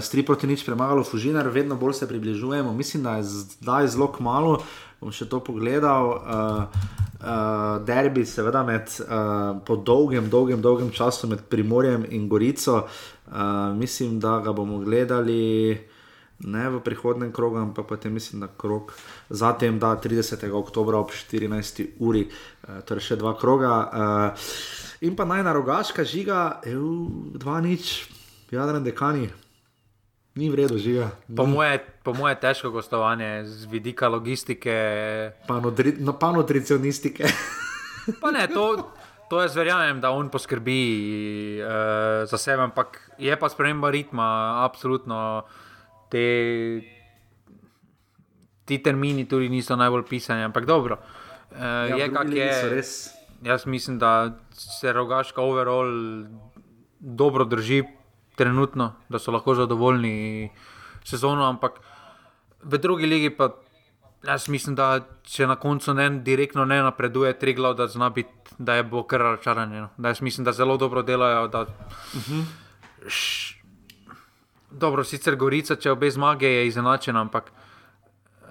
s 3 proti nič premagalo Fužinar, vedno bolj se približujemo. Mislim, da je zdaj zelo malo, bom še to pogledal. Uh, uh, derbi, seveda, med, uh, po dolgem, dolgem, dolgem času med Primorjem in Gorico. Uh, mislim, da ga bomo gledali ne v prihodnem krogu, ampak potem mislim, da krog zatem, da 30. oktober ob 14. uri, uh, torej še dva kroga. Uh, in pa naj na rogaška žiga, EU, dva nič, jadran dekani. Ni v redu, žiga. Po moje, po moje težko gostovanje z vidika logistike. Pa, nutri, no, pa nutricionistike. pa ne, to, to jaz verjamem, da on poskrbi uh, za sebe, ampak je pa sprememba ritma, absolutno. Te, ti termini tudi niso najbolj pisani, ampak dobro. Uh, Ja, je kak je. Jaz mislim, da se rogaška overall dobro drži trenutno, da so lahko zadovoljni sezono, ampak v drugi ligi pa jaz mislim, da če na koncu ne direktno ne napreduje, tri glav, da zna biti, da je bo kar razočaranje. no. Da jaz mislim, da zelo dobro delajo. Da, Š- Dobro, sicer Gorica, če obe zmage je izenačena, ampak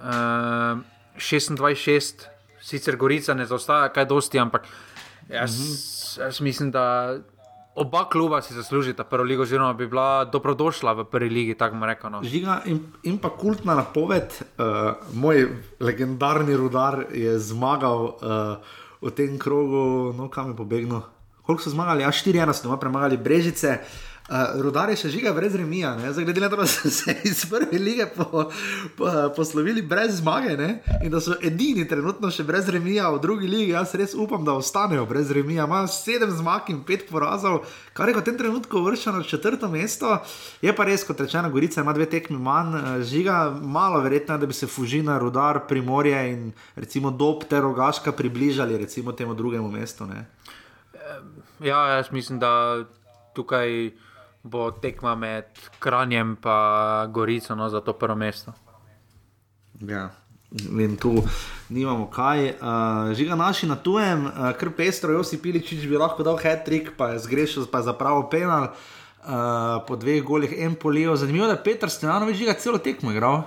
uh, 26-6, sicer Gorica ne zaostaja kaj dosti, ampak jaz, mm -hmm. jaz mislim, da oba kluba si zaslužita prvo ligo, oziroma bi bila dobrodošla v prvi ligi, tako rekli. No. Žiga in, in pa kultna napoved, uh, moj legendarni rudar je zmagal uh, v tem krogu, no kam je pobegnil. Koliko so zmagali? Ja, 4-1 so doma premagali Brežice. Uh, rudar je še žiga brez remija, zdaj glede na to, da so se iz prve lige po, po, poslovili brez zmage ne? in da so edini trenutno še brez remija v drugi ligi. Jaz res upam, da ostanejo brez remija. Imajo sedem zmag in pet porazov, kar je v tem trenutku uvrščeno na četrto mesto. Je pa res, kot rečeno, Gorica ima dve tekmi manj, eh, žiga, malo verjetno, je, da bi se Fužina, Rudar, Primorje in recimo Dob ter Rogaška približali recimo temu drugemu mestu. Ne? Ja, jaz mislim, da tukaj bo tekma med Kranjem in Gorico no, za to prvo mesto. Ja. In tu nimamo kaj. Uh, žiga naši na tujem, uh, kar pestro, Josi Piličič bi lahko dal hat-trick, pa je zgrešil, pa je zapravo penal. Uh, po dveh golih en polijo. Zanimivo je, da je Petr Stejanovič žiga celo tekmo igral.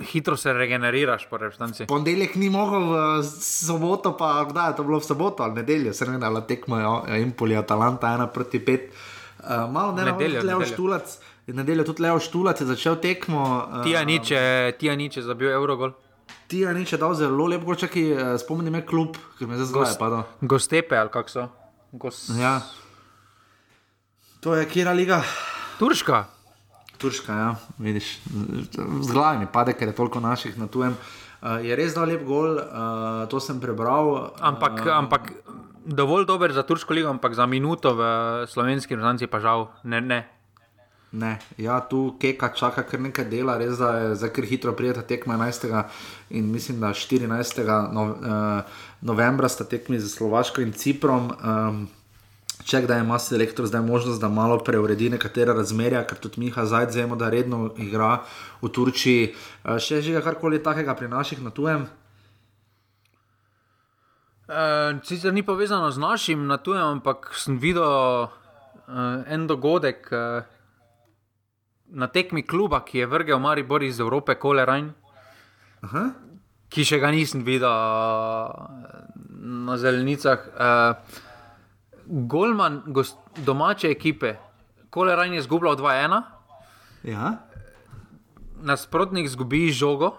Hitro se regeneriraš po reprezentanci. Ponedeljek ni mogel, v soboto pa kdaj je to bilo v soboto ali nedeljo, se ne ali tekmo je Impoli, Atalanta, ena proti pet. Uh, malo ne Nedeljo, vem, Leo nedeljo. Tudi Leo Štulac je začel tekmo. Uh, Tija niče, tija niče za bil Eurogol. Tija nič je dal zelo lep, gol, čakaj, uh, spomni me klub, ker me zdaj zgodi padal. Gostepe ali kak so. Gos... Ja. To je kera liga? Turška. Turška, ja, vidiš, z glavi mi pade, ker je toliko naših na tujem. Uh, je res dal lep gol, uh, to sem prebral. Ampak, uh, ampak dovolj dober za turško ligo, ampak za minuto v slovenski reprezentanci pa žal ne. ne. Ne, ja, tu Keka čaka kar nekaj dela, res da je zdaj kar hitro prijeta tekma 11. in mislim, da 14. No, uh, novembra sta tekmi za Slovaško in Ciprom. Um, Če kdaj ima selektor zdaj možnost, da malo preuredi nekatera razmerja, ker tudi Miha Zajd vemo, da redno igra v Turčiji. Uh, še že karkoli takega pri naših na tujem? Uh, sicer ni povezano z našim na tujem, ampak sem videl uh, en dogodek uh, na tekmi kluba, ki je vrgel Maribor iz Evrope, Kolerajn, ki še ga nisem videl uh, na zelenicah. Uh, Golman gost, domače ekipe, Kolerajn je zgubljal 2-1, Ja. nasprotnik zgubi žogo.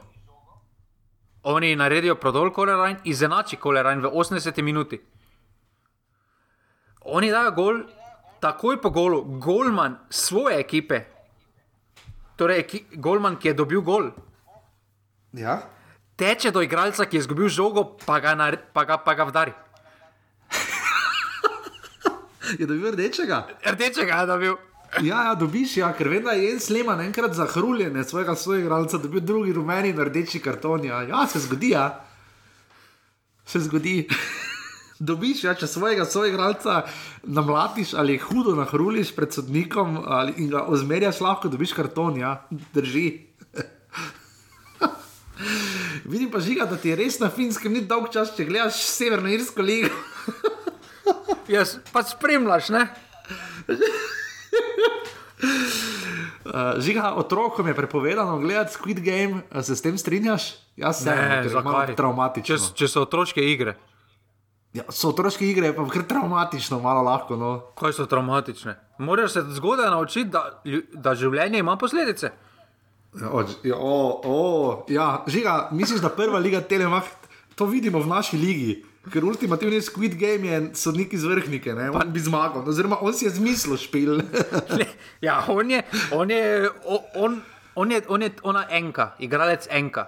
Oni naredijo prodol kolerajn, izenači kolerajn v 80 minuti. Oni dajo gol, takoj po golu, golman svoje ekipe, torej eki, golman, ki je dobil gol, Ja. teče do igralca, ki je izgubil žogo, pa ga, nared, pa ga, pa ga vdari. Je dobil rdečega? Rdečega je dobil. Ja, ja, dobiš, ja, ker vem, da je en sleman enkrat za hruljenje svojega soigralca, dobil drugi rumeni in rdeči karton. Ja, ja se zgodi, ja. Se zgodi. Dobiš, ja, če svojega soigralca namlatiš ali hudo nahruliš pred sodnikom ali, in ga ozmerjaš, lahko dobiš karton, ja, drži. Vidim pa žiga, da ti je res na finskem ni dolg čas, če gledaš Severno Irsko ligo. Jaz pa spremljaš, ne? Uh, žiga, otrokom je prepovedano gledati Squid Game, a se s tem strinjaš? Jaz se Ne, ker je zakaj? traumatično. Če, če so otroške igre. Ja, so otroške igre, pa kar traumatično, malo lahko. No. Kaj so traumatične? Moraš se zgodaj naučiti, da, da življenje ima posledice. Ja, o, ja, o, o, ja, žiga, misliš, da prva liga Telemach, to vidimo v naši ligi. Ker ultimativni Squid Game je sodnik iz vrhnike, ne? on bi zmagal, oziroma on si je zmislil špil. Ja, on je, on je, on, on je, on je ona enka, igralec enka.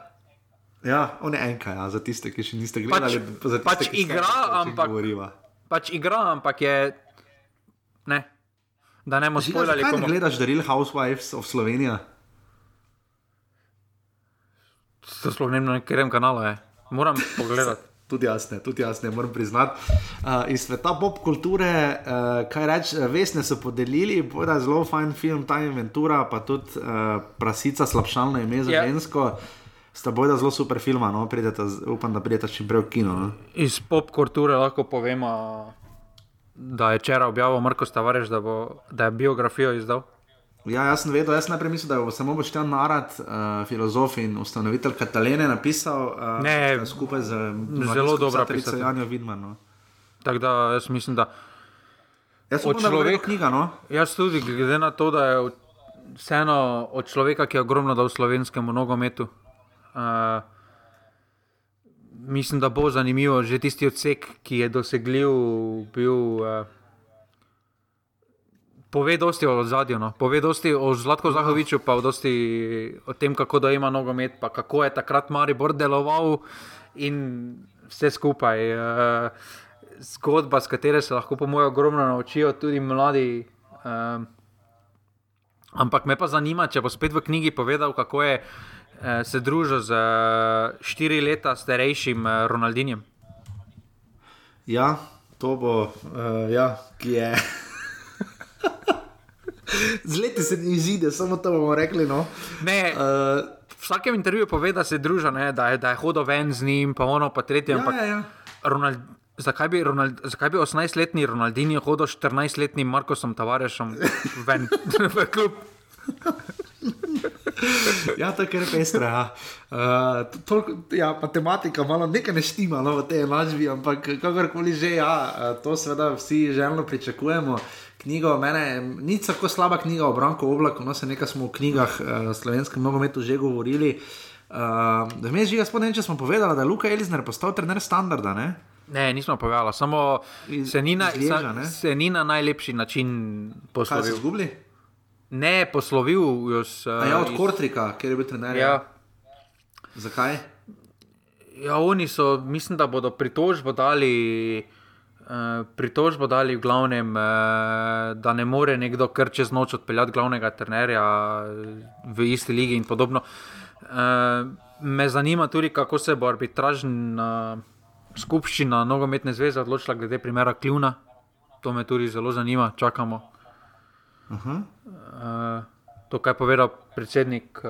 ja, on je enka, ja, za tiste, ki še niste gledali. Pač- tiste, pač ste, igra, ampak- govoriva. Pač igra, ampak je. Ne. Da ne bomo ne komu. gledaš The Real Housewives of Slovenija? To sploh ne vem, na katerem kanalu je. Moram pogledati. Tudi jaz ne, tudi jaz ne moram priznati. Uh, iz sveta pop kulture, uh, kaj reči, vesne so podelili, da je zelo fajn film, ta inventura, pa tudi uh, prasica, slabšalno ime za Ja. yeah. žensko. Sta bojda zelo super filma, no? pridete, z- upam, da pridete čim prej v kino. No? Iz pop kulture lahko povemo, da je včeraj objavil Marko Stavareš, da, bo, da je biografijo izdal. Ja, jaz sem vedel, jaz najprej mislil, da bo samo Boštjan Narad, uh, filozof in ustanovitelj Katalene, napisal uh, Ne, skupaj z zelo dobra pisateljico pisatelj. Janjo Vidman. No. Tako da jaz mislim, da. Jaz da bo verjetno knjiga, no? Jaz tudi, glede na to, da je vseeno od človeka, ki je ogromno dal slovenskemu nogometu. Uh, mislim, da bo zanimivo že tisti odsek, ki je dosegljiv, bil. Uh, Pove dosti o zadju, no. pove dosti o Zlatku Zahoviču, pa dosti o tem, kako da ima nogomet, pa kako je takrat Maribor deloval in vse skupaj. Uh, zgodba, s katero se lahko, po mojem, ogromno naučijo tudi mladi. Um, ampak me pa zanima, če bo spet v knjigi povedal, kako je uh, se družil z štiri leta starejšim Ronaldinjem. Ja, to bo, uh, ja, ki je. Z leti se ne izide, samo to bomo rekli. No. Ne, uh, v vsakem intervjuju pove, da se druža, ne, da, je, da je hodil ven z njim, pa ono, pa tretje. Ja, ampak ja, ja. Ronald, zakaj, bi Ronald, zakaj bi 18-letni Ronaldinho hodil s 14-letnim Markosom Tavarešom ven v klub? Ja, to je kar pestro. Ja. Uh, toliko, ja, matematika, malo nekaj ne štima no, v tej enačbi, ampak kakorkoli že, ja, uh, to seveda vsi želno pričakujemo. Knjigo, mene, ni tako slaba knjiga o Branku Oblaku, no se nekaj smo v knjigah uh, slovenskem nogometu že govorili. Uh, Vmes že, jaz vem, če smo povedali, da je Luka Elizner postal trener standarda. Ne? Ne, nismo povedali, samo se ni, na, iz Lieža, sa, se ni na najlepši način Kaj so poslovil. izgubili? Ne, poslovil jo s. A ja, od Kortrika, ker je bil trener. Ja. Zakaj? Ja, oni so, mislim, da bodo pritožbo dali. Uh, pritožbo dali v glavnem, uh, da ne more nekdo kar čez noč odpeljati glavnega trenerja v isti ligi in podobno. Me zanima tudi, kako se bo arbitražna skupščina nogometne zveze odločila glede primera Kljuna. To me tudi zelo zanima, čakamo. Uh, to, kar je povedal predsednik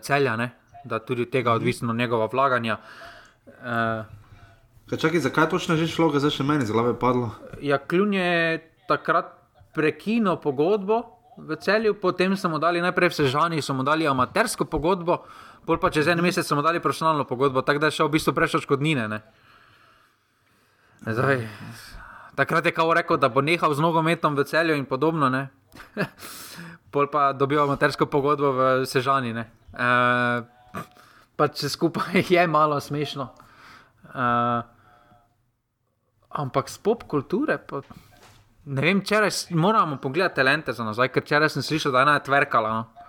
celja, ne? da tudi od tega odvisno njegova vlaganja. Uh, Kaj čakaj, zakaj točno že šlo, zdaj še meni z glave padlo? Ja, Kljun je takrat prekinil pogodbo v celju, potem so mu dali najprej v Sežani, so mu dali amatersko pogodbo, pol pa čez en mesec so mu dali profesionalno pogodbo, tako da je šel v bistvu prešel škodnine. Ne? Zdaj, takrat je kao rekel, da bo nehal z nogometom v celju in podobno, ne? pol pa dobil amatersko pogodbo v Sežani. E, pa če skupaj je malo smešno. E, ampak z pop kulture. Pa, ne vem, če moramo pogledati talente za nazaj, ker včeraj sem slišal, da je ena tverkala. No.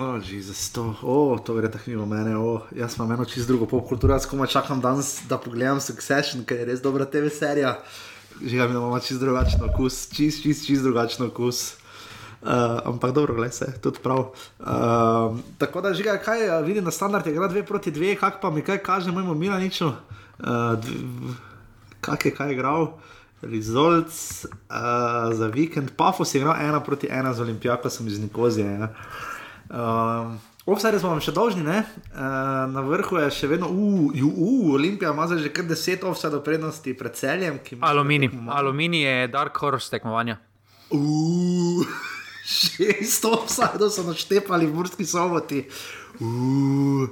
Oh, Jezus, to, oh, to gre tako mimo mene. Oh, jaz imam eno čisto drugo pop kulturo, jaz komaj čakam danes, da pogledam Succession, ker je res dobra TV serija. Že imamo čisto drugačen okus, čisto, čisto, čisto drugačen okus. Uh, ampak dobro, gledaj se, tudi prav. Uh, tako da, žiga, kaj uh, vidim, da standard je igra 2 proti 2, kak pa mi kaj kaže, mojemu Milaniču, uh, kak je kaj igral. Results uh, za vikend, Pafos je igral 1 proti 1 z Olimpijakom iz Nikozije. Ja. Um, Offside smo vam še dolžni, ne? Uh, na vrhu je še vedno, uf, uh, Olimpija ima že kar 10 offside prednosti pred celjem. Aluminij. Aluminij je dark horse tekmovanja. Uh, šest offside so naštepali v Murski soboti. Uh,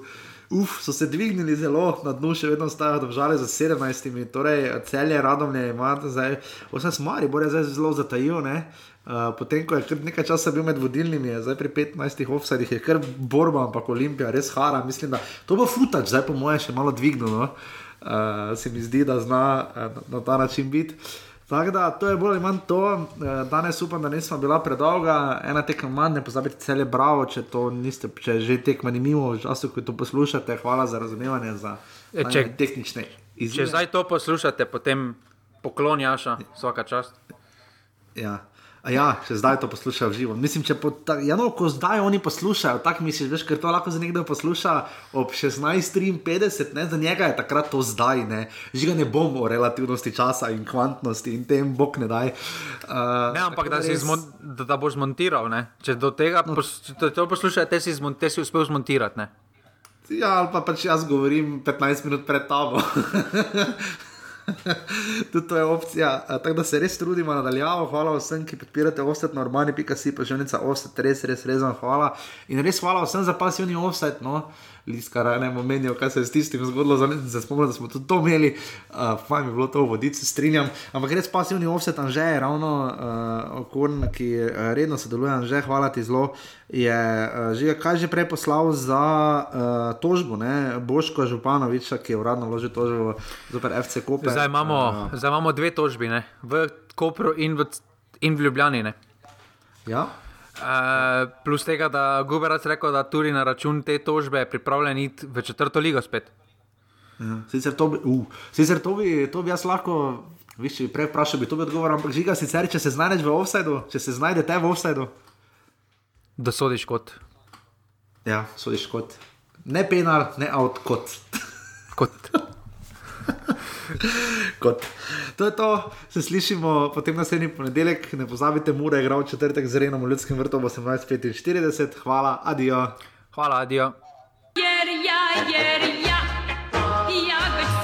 Uf, so se dvignili zelo na dnu, še vedno stajajo države za 17, torej celje radomlje ima zdaj, vse smari, bo je zdaj zelo zatajil. Ne? Uh, potem, ko je kar nekaj časa bil med vodilnimi, zdaj pri 15 offsajdih, je kar borba, ampak Olimpija res hara. Mislim, da to bo futač, zdaj po mojem še malo dvignilo. No? Uh, se mi zdi, da zna uh, na ta način biti. Tako da to je bolj ali manj to. Eh, danes upam, da nismo bila predolga, ena tekma manj, ne pozabite cele bravo, če to niste, če že tekma ni mimo, v času, ko to poslušate. Hvala za razumevanje, za E, če- tehnične izjave. Če zdaj to poslušate, potem poklon Jaša, vsaka čast. Ja. A ja, če zdaj to poslušajo živo. Mislim, če po, ta, ja, no, ko zdaj oni poslušajo, tako misliš, veš, ker to lahko za nekdo posluša ob 16:53, ne, za njega je takrat to zdaj, ne. Žiga ne bomo o relativnosti časa in kvantnosti in tem bog ne daj. Uh, Ne, ampak da, si zmon, da, da boš zmontiral. Ne? Če do tega no. pos, če to poslušaš, te si, zmon, te si uspel zmontirati. Ne? Ja, ali pa pač jaz govorim 15 minut pred tabo. Tudi to je opcija. Tako da se res trudimo nadaljavo. Hvala vsem, ki podpirate offset urbani.si, pa želnica offset, res, res, res vam hvala. In res hvala vsem za pasivni offset. No. Liskar, ne bomo menili, kaj se je s tistim zgodilo, zdaj spomnim, da smo tudi to imeli, uh, fajn bi bilo to voditi, se strinjam. Ampak res pasivni offset, Anže je ravno uh, okorn, ki uh, redno sodeluje, Anže, hvala ti zelo. Je uh, že kaj že prej poslal za uh, tožbo, ne? Boško Županoviča, ki je uradno vložil tožbo zoper FC Koper. Zdaj imamo, uh, zdaj imamo dve tožbi, ne? v Kopru in v, in v Ljubljani. Ne? Ja. Uh, plus tega, da Guberac rekel, da tudi na račun te tožbe je pripravljen iti v četrto ligo spet. Ja. Sicer, to bi, uh, sicer to bi, to bi jaz lahko, viš, prej vprašal, bi to bi odgovoril, ampak žiga, sicer, če se znajdeš v offsajdu, če se znajdete v offsajdu. Da sodiš kot. Ja, sodiš kot. Ne penal, ne out kot. kot. Kot. To je to, se slišimo potem naslednji ponedeljek. Ne pozabite, mora je igral četrtek z Renom v Ljudskem vrtu ob 18:45. Hvala, adijo. Hvala, adijo. Jer ja, jer ja, ja, več.